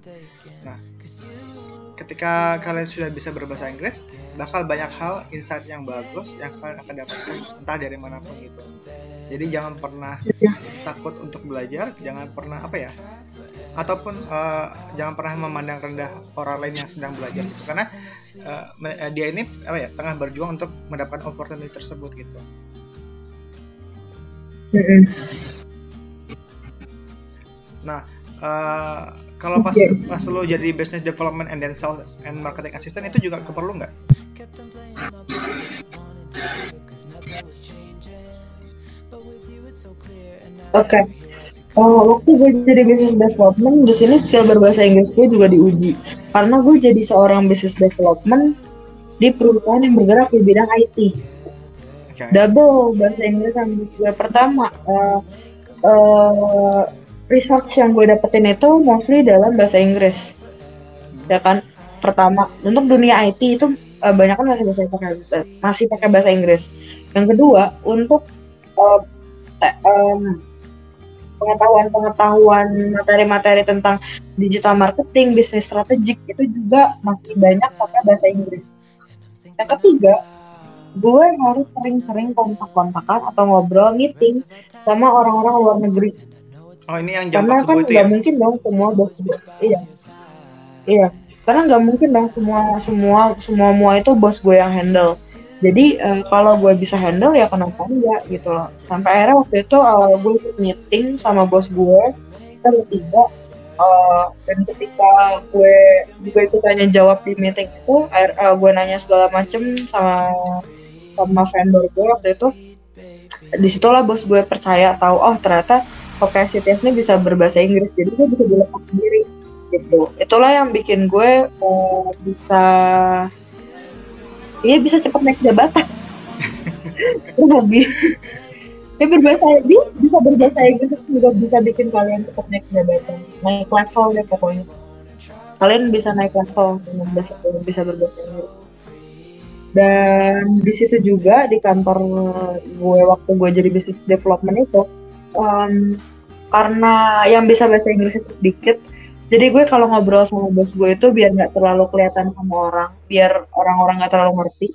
Nah ketika kalian sudah bisa berbahasa Inggris bakal banyak hal insight yang bagus yang kalian akan dapatkan entah dari mana pun gitu jadi jangan pernah takut untuk belajar jangan pernah apa ya ataupun uh, jangan pernah memandang rendah orang lain yang sedang belajar gitu. Karena uh, dia ini apa ya tengah berjuang untuk mendapatkan opportunity tersebut gitu. Nah uh, kalau pas pas lo jadi business development and then sales and marketing assistant itu juga keperlu nggak? Oke. Okay. Oh, waktu gue jadi business development, di sini skill berbahasa Inggris gue juga diuji. Karena gue jadi seorang business development di perusahaan yang bergerak di bidang IT. Okay. Double bahasa Inggris yang gue pertama. Uh, uh, research yang gue dapetin itu mostly dalam bahasa Inggris. Ya kan? Pertama, untuk dunia IT itu uh, banyak kan masih bahasa pakai masih pakai bahasa Inggris. Yang kedua, untuk uh, um, pengetahuan-pengetahuan materi-materi tentang digital marketing, bisnis strategik itu juga masih banyak pakai bahasa Inggris. Yang ketiga, gue harus sering-sering kontak-kontakan atau ngobrol meeting sama orang-orang luar negeri. Oh ini yang jam karena kan nggak ya? mungkin dong semua bos gue. Iya, iya. Karena nggak mungkin dong semua semua semua semua itu bos gue yang handle jadi uh, kalau gue bisa handle ya kenapa enggak gitu loh. Sampai akhirnya waktu itu awal gue ikut meeting sama bos gue kita bertiga uh, dan ketika gue juga itu tanya jawab di meeting itu uh, gue nanya segala macem sama sama vendor gue waktu itu di situlah bos gue percaya tahu oh ternyata OKCTS ini bisa berbahasa Inggris jadi gue bisa dilepas sendiri gitu. Itulah yang bikin gue uh, bisa Iya bisa cepat naik jabatan. Lebih ya berbahasa dia bisa berbahasa Inggris juga bisa bikin kalian cepat naik jabatan. Naik level deh pokoknya. Kalian bisa naik level dengan bisa bisa berbahasa Inggris. Dan di situ juga di kantor gue waktu gue jadi business development itu um, karena yang bisa bahasa Inggris itu sedikit jadi gue kalau ngobrol sama bos gue itu biar nggak terlalu kelihatan sama orang biar orang-orang nggak terlalu ngerti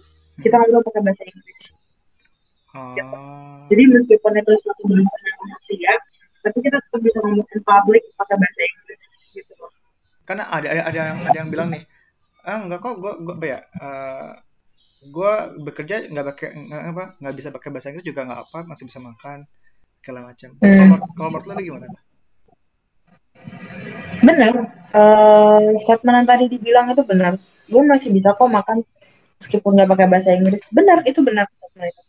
kita ngobrol pakai bahasa Inggris oh. jadi meskipun itu satu bahasa yang ya tapi kita tetap bisa ngomong in public pakai bahasa Inggris gitu karena ada ada ada yang ada yang bilang nih ah nggak kok gue gue apa ya uh, gue bekerja nggak pakai nggak apa nggak bisa pakai bahasa Inggris juga nggak apa masih bisa makan segala macam hmm. kalau menurut lo gimana Benar, uh, statement yang tadi dibilang itu benar. Gue masih bisa kok makan meskipun nggak pakai bahasa Inggris. Benar, itu benar statement itu.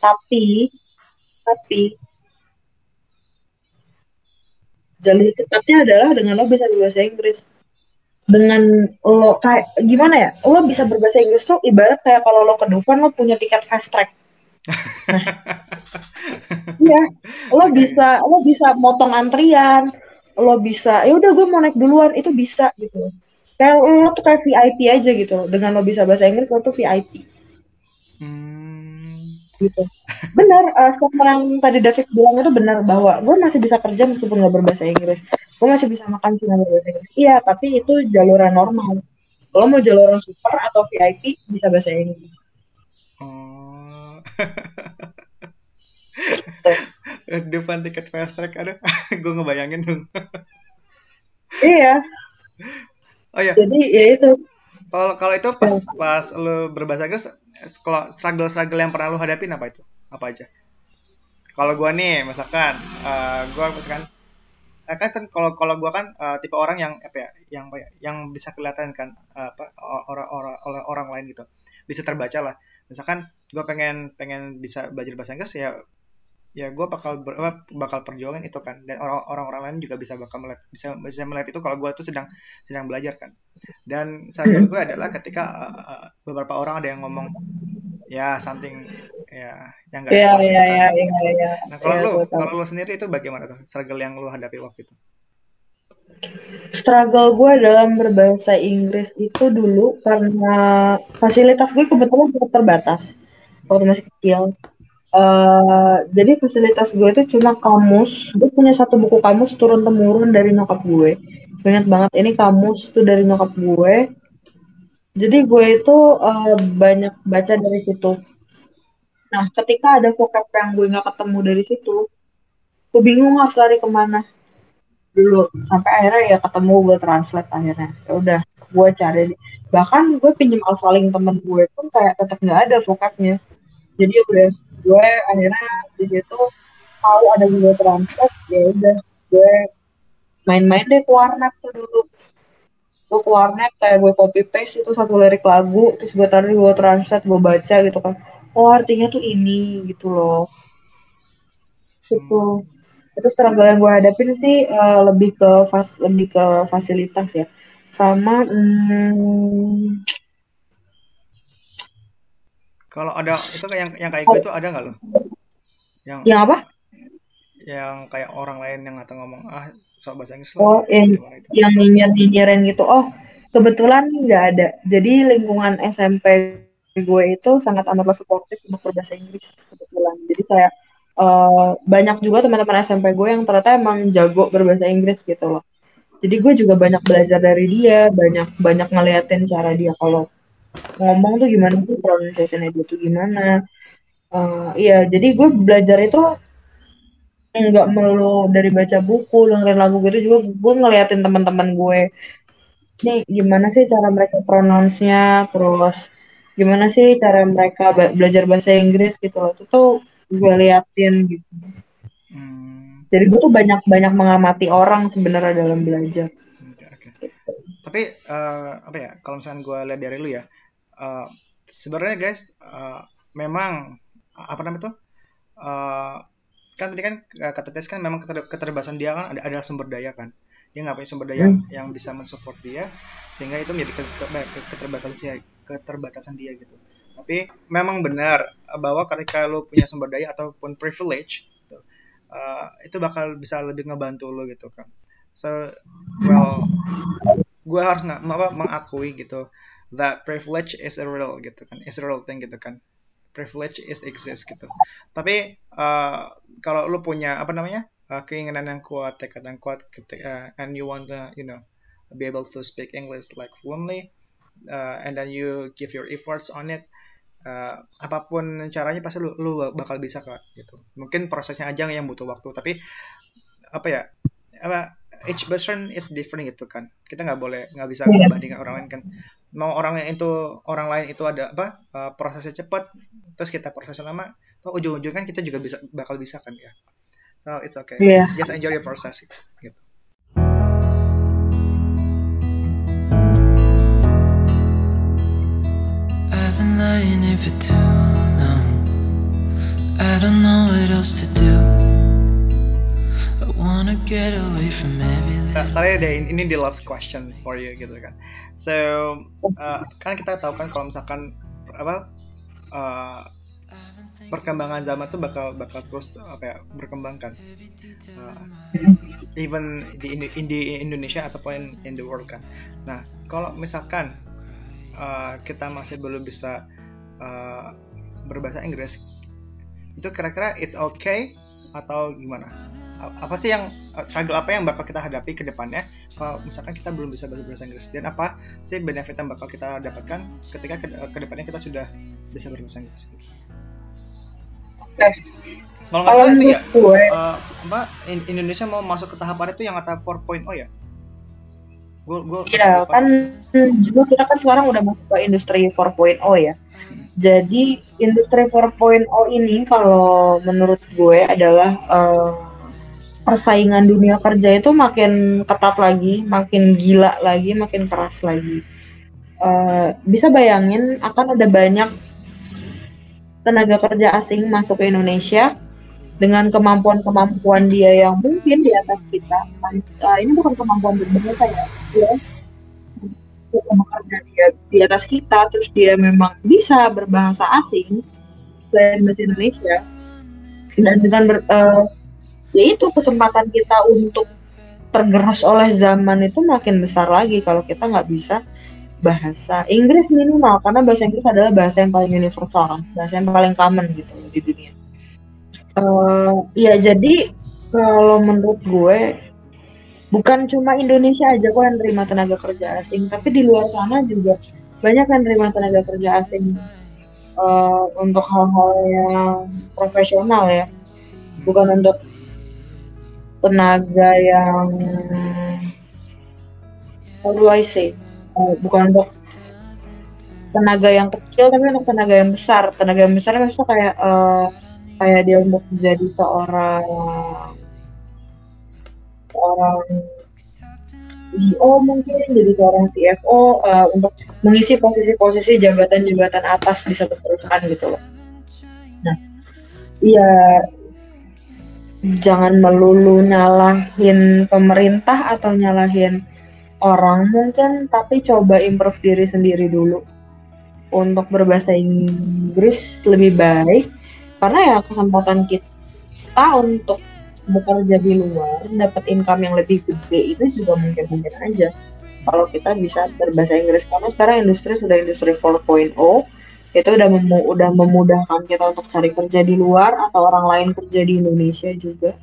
Tapi, tapi jalur cepatnya adalah dengan lo bisa berbahasa Inggris. Dengan lo kayak gimana ya? Lo bisa berbahasa Inggris tuh ibarat kayak kalau lo ke Dufan lo punya tiket fast track. Nah, iya, lo bisa lo bisa motong antrian, lo bisa ya udah gue mau naik duluan itu bisa gitu. Kayak lo tuh kayak VIP aja gitu dengan lo bisa bahasa Inggris lo tuh VIP hmm. gitu. Benar uh, yang tadi David bilang itu benar bahwa gue masih bisa kerja meskipun nggak berbahasa Inggris. Gue masih bisa makan sih nggak berbahasa Inggris. Iya tapi itu jaluran normal. Lo mau jaluran super atau VIP bisa bahasa Inggris. Oh. Depan tiket fast track ada gue ngebayangin dong. Iya. Oh ya jadi ya itu. Kalau kalau itu pas ya. pas lo berbahasa Inggris kalau struggle struggle yang pernah lo hadapin apa itu? Apa aja? Kalau gue nih misalkan uh, gue misalkan uh, kan kan kalau kalau gue kan uh, tipe orang yang apa ya yang apa ya, yang bisa kelihatan kan uh, apa orang-orang oleh orang lain gitu. Bisa terbaca lah. Misalkan gue pengen pengen bisa belajar bahasa Inggris ya ya gue bakal ber, bakal perjuangan itu kan. Dan orang-orang lain juga bisa bakal melihat bisa bisa melihat itu kalau gue tuh sedang sedang belajar kan. Dan saran gue adalah ketika uh, beberapa orang ada yang ngomong ya something ya yang enggak ya, ya, ya, ya, ya, nah kalau ya, lu kalau lu sendiri itu bagaimana tuh struggle yang lu hadapi waktu itu? Struggle gue dalam berbahasa Inggris itu dulu karena fasilitas gue kebetulan cukup terbatas waktu masih kecil Uh, jadi fasilitas gue itu cuma kamus. Gue punya satu buku kamus turun temurun dari nyokap gue. Ingat banget ini kamus tuh dari nyokap gue. Jadi gue itu uh, banyak baca dari situ. Nah, ketika ada vocab yang gue nggak ketemu dari situ, gue bingung harus lari ke mana dulu. Sampai akhirnya ya ketemu gue translate akhirnya. Ya udah, gue cari. Bahkan gue pinjam alphalink temen gue pun kayak tetap nggak ada vocabnya. Jadi udah gue akhirnya di situ tahu ada Google Translate ya udah. Gue main-main deh ke warnet tuh dulu. Gue ke warnet kayak gue copy paste itu satu lirik lagu terus gue taruh di Google Translate gue baca gitu kan. Oh artinya tuh ini gitu loh. Itu itu struggle yang gue hadapin sih uh, lebih ke fas lebih ke fasilitas ya. Sama hmm, kalau ada itu yang yang kayak gue itu ada nggak lo? Yang yang apa? Yang kayak orang lain yang atau ngomong ah soal bahasa Inggris Oh, yang, yang nyinyir nyinyirin gitu. Oh, kebetulan nggak ada. Jadi lingkungan SMP gue itu sangat amat suportif untuk berbahasa Inggris kebetulan. Jadi kayak uh, banyak juga teman-teman SMP gue yang ternyata emang jago berbahasa Inggris gitu loh. Jadi gue juga banyak belajar dari dia, banyak banyak ngeliatin cara dia kalau ngomong tuh gimana sih? Pronunciation dia tuh gimana? Uh, iya jadi gue belajar itu nggak melulu dari baca buku dengerin lagu gitu juga gue ngeliatin teman-teman gue. Nih gimana sih cara mereka pronounce-nya? Terus gimana sih cara mereka belajar bahasa Inggris gitu loh. Itu tuh gue liatin gitu. Hmm. jadi gue tuh banyak banyak mengamati orang sebenarnya dalam belajar tapi uh, apa ya kalau misalnya gue lihat dari lu ya uh, sebenarnya guys uh, memang apa namanya itu uh, kan tadi kan kata tes kan memang keter keterbatasan dia kan ada ada sumber daya kan. Dia nggak punya sumber daya hmm. yang bisa mensupport dia sehingga itu menjadi ke, ke, ke, keterbatasan dia keterbatasan dia gitu. Tapi memang benar bahwa ketika lo punya sumber daya ataupun privilege gitu, uh, itu bakal bisa lebih ngebantu lo gitu kan. So well gue harus nggak apa mengakui gitu that privilege is a real gitu kan is a real thing gitu kan. Privilege is exist gitu. Tapi uh, kalau lu punya apa namanya uh, keinginan yang kuat tekad yang kuat uh, and you want to you know be able to speak English like fluently uh, and then you give your efforts on it uh, apa pun caranya pasti lu, lu bakal bisa kak gitu. Mungkin prosesnya aja yang butuh waktu tapi apa ya apa each person is different gitu kan. Kita nggak boleh nggak bisa yeah. membandingkan orang lain kan. Mau orang yang itu orang lain itu ada apa uh, prosesnya cepat terus kita prosesnya lama tuh ujung-ujungnya kan kita juga bisa bakal bisa kan ya. So it's okay. Yeah. just enjoy your process gitu. I've been lying here for too long. I don't know what else to do Tadi ada ini di last question for you gitu kan. So uh, kan kita tahu kan kalau misalkan apa uh, perkembangan zaman tuh bakal bakal terus apa ya berkembang kan. Uh, even di, in di Indonesia ataupun in the world kan. Nah kalau misalkan uh, kita masih belum bisa uh, berbahasa Inggris, itu kira-kira it's okay atau gimana? Apa sih yang eh, struggle apa yang bakal kita hadapi ke depannya? Kalau misalkan kita belum bisa berbahasa Inggris dan apa sih benefit yang bakal kita dapatkan ketika ke, ke depannya kita sudah bisa berbahasa Inggris? Okay. kalau nggak salah itu ya uh, apa Indonesia mau masuk ke tahapan itu yang kata 4.0 ya? Gue gue iya kan juga kita kan sekarang udah masuk ke industri 4.0 ya. Jadi industri 4.0 ini kalau menurut gue adalah uh, persaingan dunia kerja itu makin ketat lagi, makin gila lagi, makin keras lagi. Uh, bisa bayangin akan ada banyak tenaga kerja asing masuk ke Indonesia dengan kemampuan-kemampuan dia yang mungkin di atas kita. Uh, ini bukan kemampuan berbahasa ya, ya bekerja dia di atas kita terus dia memang bisa berbahasa asing selain bahasa Indonesia dan dengan ber, uh, ya itu kesempatan kita untuk tergerus oleh zaman itu makin besar lagi kalau kita nggak bisa bahasa Inggris minimal karena bahasa Inggris adalah bahasa yang paling universal kan bahasa yang paling common gitu di dunia. Uh, ya jadi kalau menurut gue bukan cuma Indonesia aja kok yang terima tenaga kerja asing tapi di luar sana juga banyak yang terima tenaga kerja asing uh, untuk hal-hal yang profesional ya. Bukan untuk tenaga yang how do I uh, bukan untuk tenaga yang kecil tapi untuk tenaga yang besar tenaga yang besar maksudnya kayak uh, kayak dia untuk menjadi seorang seorang CEO mungkin jadi seorang CFO uh, untuk mengisi posisi-posisi jabatan-jabatan atas di satu perusahaan gitu loh. Nah, iya jangan melulu nyalahin pemerintah atau nyalahin orang mungkin, tapi coba improve diri sendiri dulu. Untuk berbahasa Inggris lebih baik karena ya kesempatan kita untuk bekerja di luar dapat income yang lebih gede itu juga mungkin mungkin aja. Kalau kita bisa berbahasa Inggris karena sekarang industri sudah industri 4.0 itu udah memu udah memudahkan kita untuk cari kerja di luar atau orang lain kerja di Indonesia juga.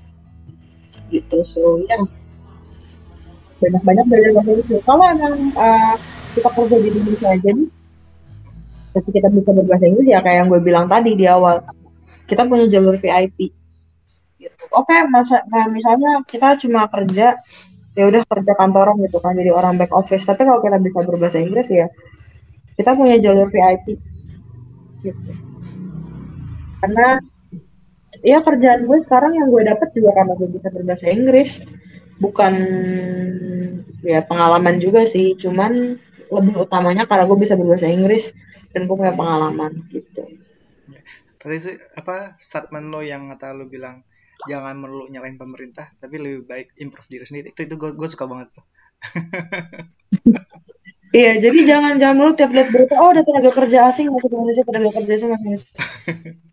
Gitu so ya. Yeah. banyak-banyak belajar bahasa Inggris kalau emang uh, kita kerja di Indonesia aja nih. Tapi kita bisa berbahasa Inggris ya kayak yang gue bilang tadi di awal. Kita punya jalur VIP oke okay, masa nah misalnya kita cuma kerja ya udah kerja kantoran gitu kan jadi orang back office. Tapi kalau kita bisa berbahasa Inggris ya kita punya jalur VIP gitu. Karena ya kerjaan gue sekarang yang gue dapat juga karena gue bisa berbahasa Inggris. Bukan ya pengalaman juga sih. Cuman lebih utamanya karena gue bisa berbahasa Inggris dan gue punya pengalaman gitu. Tadi sih apa statement lo yang kata lo bilang jangan melulu nyalain pemerintah tapi lebih baik improve diri sendiri. Itu itu gue gue suka banget tuh Iya, jadi jangan jangan melulu tiap lihat berita, oh ada tenaga kerja asing masuk Indonesia, tenaga kerja asing masuk Indonesia.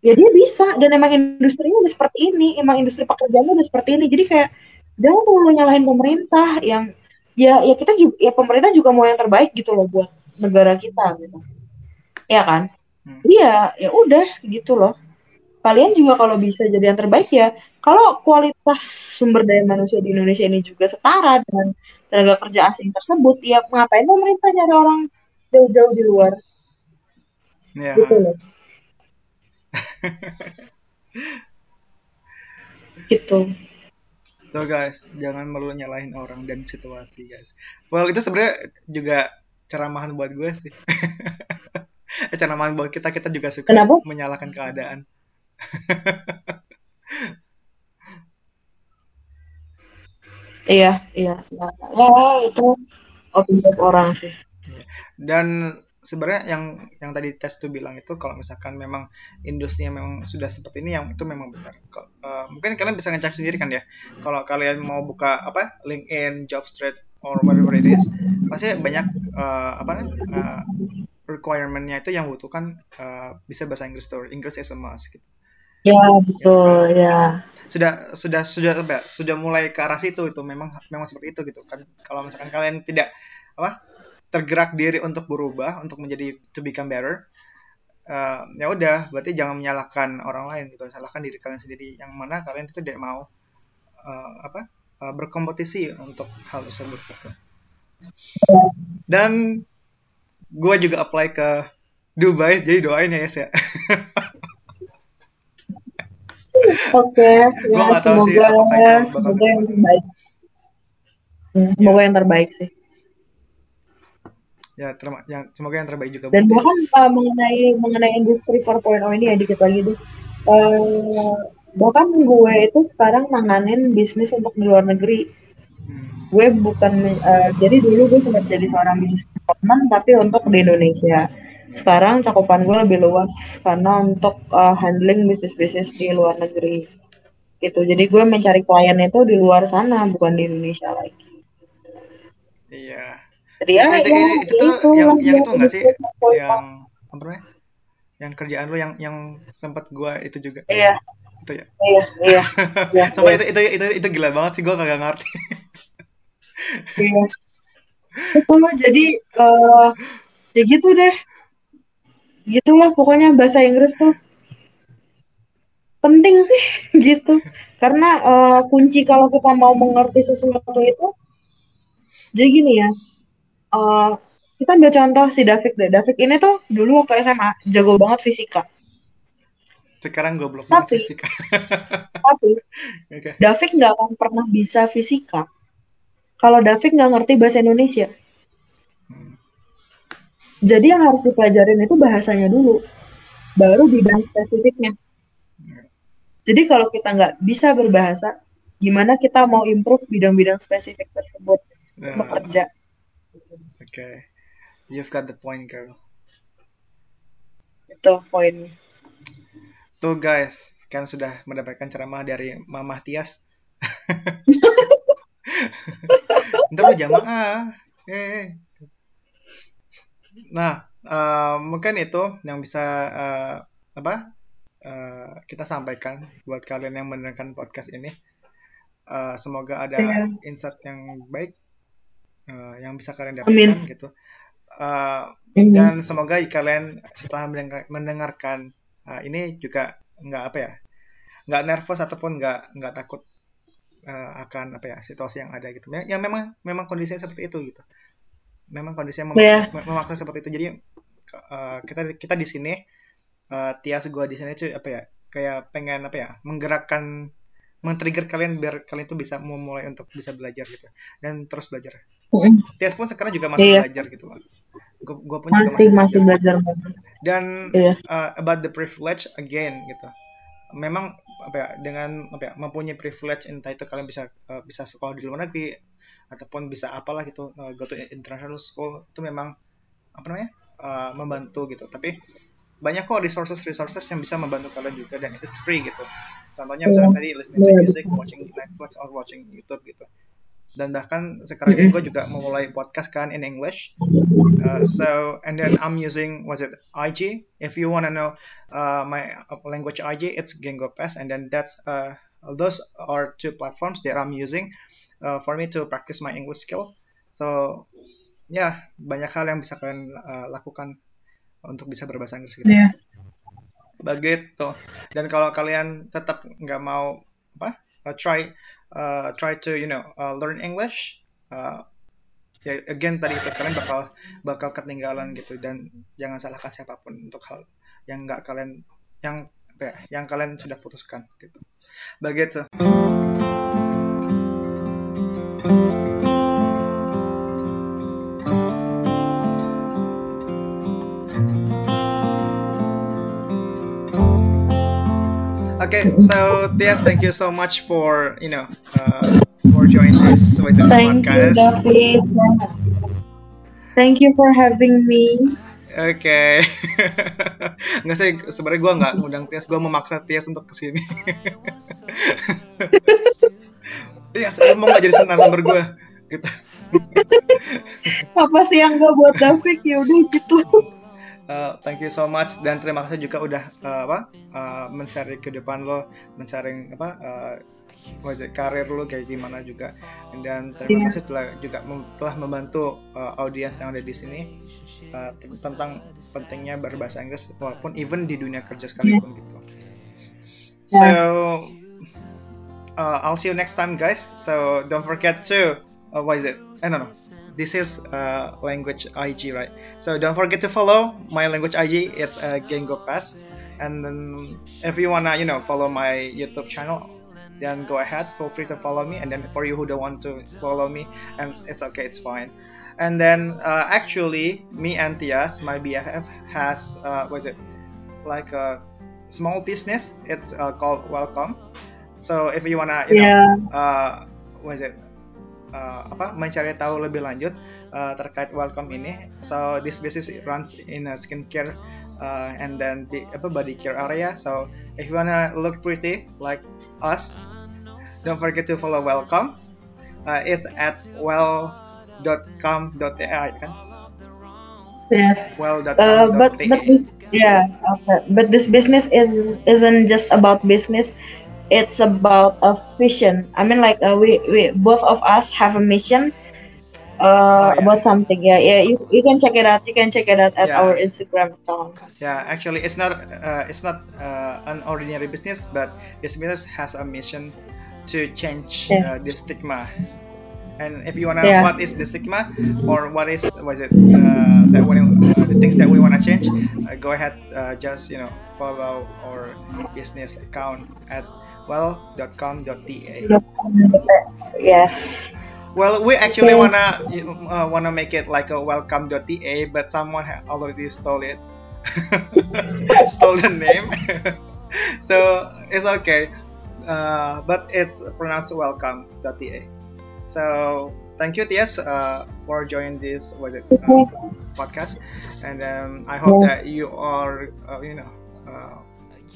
ya dia bisa, dan emang industrinya udah seperti ini, emang industri pekerjaannya udah seperti ini. Jadi kayak jangan melulu nyalahin pemerintah yang ya ya kita juga ya pemerintah juga mau yang terbaik gitu loh buat negara kita gitu. Ya kan? Hmm. Iya, ya udah gitu loh kalian juga kalau bisa jadi yang terbaik ya kalau kualitas sumber daya manusia di Indonesia ini juga setara dengan tenaga kerja asing tersebut ya ngapain pemerintah nyari orang jauh-jauh di luar. Ya. gitu loh. Gitu. Tuh guys jangan melulu nyalahin orang dan situasi guys. Well itu sebenarnya juga ceramahan buat gue sih. Ceramahan buat kita kita juga suka Kenapa? menyalahkan keadaan iya, iya, iya. Oh, itu opini orang sih. Dan sebenarnya yang yang tadi tes tuh bilang itu kalau misalkan memang industrinya memang sudah seperti ini yang itu memang benar. Uh, mungkin kalian bisa ngecek sendiri kan ya. Kalau kalian mau buka apa LinkedIn, Jobstreet or whatever it is, pasti banyak uh, apa uh, requirementnya itu yang butuhkan uh, bisa bahasa Inggris tuh, Inggris as a must gitu. Ya betul ya. Sudah sudah sudah? Ya, sudah mulai ke arah situ itu memang memang seperti itu gitu kan. Kalau misalkan kalian tidak apa tergerak diri untuk berubah untuk menjadi to become better, uh, ya udah berarti jangan menyalahkan orang lain gitu, salahkan diri kalian sendiri yang mana kalian itu tidak mau uh, apa uh, berkompetisi untuk hal tersebut gitu. Dan gue juga apply ke Dubai jadi doain ya yes ya. Oke, ya semoga sih, semoga yang terbaik. Hmm, semoga yang terbaik sih. ya terma yang semoga yang terbaik juga dan bahkan uh, mengenai mengenai industri 4.0 ini ya dikit lagi tuh uh, bahkan gue itu sekarang nanganin bisnis untuk di luar negeri hmm. gue bukan uh, jadi dulu gue sempat jadi seorang bisnis development tapi untuk di Indonesia sekarang cakupan gue lebih luas karena untuk uh, handling bisnis bisnis di luar negeri. Gitu. Jadi gue mencari klien itu di luar sana bukan di Indonesia lagi. Iya. Jadi ya, itu, ya, itu, itu tuh itu, yang yang itu enggak sih? yang apa namanya? Yang kerjaan lo yang yang sempat gua itu juga. Iya. Itu ya? Iya iya, iya sampai iya. itu, itu itu itu gila banget sih gua kagak ngerti. Iya. Itu jadi uh, ya gitu deh gitulah pokoknya bahasa Inggris tuh penting sih gitu karena uh, kunci kalau kita mau mengerti sesuatu itu jadi gini ya uh, kita ambil contoh si David deh. David ini tuh dulu waktu SMA jago banget fisika. Sekarang goblok tapi, fisika. tapi okay. David nggak akan pernah bisa fisika kalau David nggak ngerti bahasa Indonesia. Jadi yang harus dipelajarin itu bahasanya dulu, baru bidang spesifiknya. Jadi kalau kita nggak bisa berbahasa, gimana kita mau improve bidang-bidang spesifik tersebut nah. bekerja? Okay. You've got the point, girl. Itu poin. Tuh guys, kan sudah mendapatkan ceramah dari Mama Tias. Ntar lu jamaah. Eh. Nah, uh, mungkin itu yang bisa uh, apa uh, kita sampaikan buat kalian yang mendengarkan podcast ini. Uh, semoga ada yeah. insight yang baik uh, yang bisa kalian dapatkan Amin. gitu. Uh, dan semoga kalian setelah mendengarkan uh, ini juga nggak apa ya, nggak nervous ataupun nggak nggak takut uh, akan apa ya situasi yang ada gitu. Yang memang memang kondisinya seperti itu gitu. Memang kondisinya mem yeah. memaksa seperti itu. Jadi uh, kita kita di sini uh, Tias gua di sini tuh apa ya kayak pengen apa ya menggerakkan men-trigger kalian biar kalian tuh bisa memulai untuk bisa belajar gitu dan terus belajar. Mm. Tias pun sekarang juga masih iya. belajar gitu Gue pun masih, juga masih, masih belajar. belajar. Dan iya. uh, about the privilege again gitu. Memang apa ya dengan apa ya mempunyai privilege entah itu kalian bisa uh, bisa sekolah di luar negeri ataupun bisa apalah gitu uh, go to international school itu memang apa namanya uh, membantu gitu. Tapi banyak kok resources resources yang bisa membantu kalian juga dan it's free gitu. Contohnya misalnya tadi listening to music watching Netflix or watching YouTube gitu. Dan bahkan sekarang ini gue juga memulai podcast kan in English. Uh, so and then I'm using what's it IG if you wanna know uh, my language IG it's Gengo Pass and then that's uh, those are two platforms that I'm using uh, for me to practice my English skill so ya yeah, banyak hal yang bisa kalian uh, lakukan untuk bisa berbahasa Inggris gitu. Yeah. Begitu. Dan kalau kalian tetap nggak mau apa, uh, try uh, try to you know uh, learn English, uh, ya again tadi itu kalian bakal bakal ketinggalan gitu dan jangan salahkan siapa pun untuk hal yang nggak kalian yang apa ya, yang kalian sudah putuskan gitu. Begitu. Okay, so Tias, thank you so much for you know uh, for joining this thank podcast. You. Thank you for having me. Oke, okay. nggak sih sebenarnya gue nggak ngundang Tias, gue memaksa Tias untuk ke sini. Tias, lu mau nggak jadi narasumber gue? Gitu. Apa sih yang gak buat David ya udah gitu. Uh, thank you so much dan terima kasih juga udah uh, apa uh, men-share kehidupan lo, men-sharing apa uh, it, karir lo kayak gimana juga dan terima yeah. kasih telah juga telah membantu uh, audiens yang ada di sini uh, tentang pentingnya berbahasa Inggris walaupun even di dunia kerja sekalipun yeah. gitu. So uh, I'll see you next time guys. So don't forget to uh, what is it? I don't know this is uh, language IG, right? So don't forget to follow my language IG. It's uh, Gengo Pass. And then if you wanna, you know, follow my YouTube channel, then go ahead feel free to follow me and then for you who don't want to follow me and it's okay it's fine and then uh, actually me and Tias my BFF has uh, what is it like a small business it's uh, called Welcome so if you wanna you yeah. know uh, what is it uh, apa mencari tahu lebih lanjut uh, terkait welcome ini. So this business runs in a skincare uh, and then the apa body care area. So if you wanna look pretty like us, don't forget to follow welcome. Uh, it's at well.com.ai kan? Yes. Well.com.ai. Uh, but but this yeah okay. but this business is isn't just about business. It's about a vision. I mean, like uh, we we both of us have a mission uh, oh, yeah. about something. Yeah, yeah. You, you can check it out. You can check it out at yeah. our Instagram account. Yeah, actually, it's not uh, it's not uh, an ordinary business, but this business has a mission to change yeah. uh, the stigma. And if you wanna know what is the stigma or what is was it uh, that when, uh, the things that we wanna change, uh, go ahead. just you know follow our business account at well.com.ta. Yes. Well, we actually wanna uh, wanna make it like a welcome.ta, but someone already stole it, stole the name. so it's okay, uh, but it's pronounced welcome.ta. So thank you, Tias, uh, for joining this was it uh, podcast, and um, I hope that you are uh, you know uh,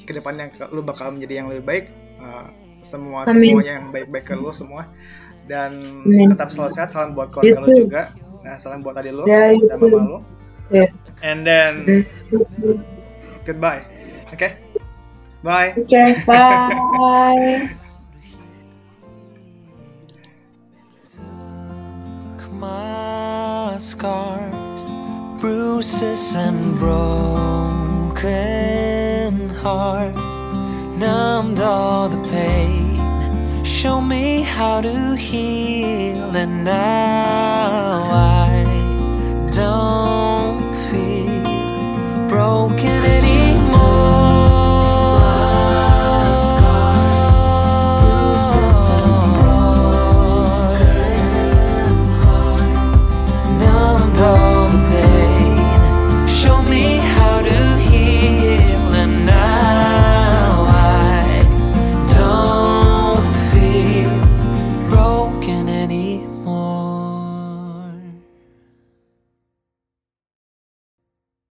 ke depannya lu bakal menjadi yang lebih baik. Uh, semua semuanya yang baik-baik ke lu semua. Dan Amin. tetap selalu sehat salam buat keluarga lo juga. Nah salam buat adik lo yeah, dan mama lo yeah. and then goodbye. Oke? Okay? bye. Oke okay, bye. My scars bruises and broken heart numbed all the pain. Show me how to heal, and now I don't feel broken anymore. Numbed all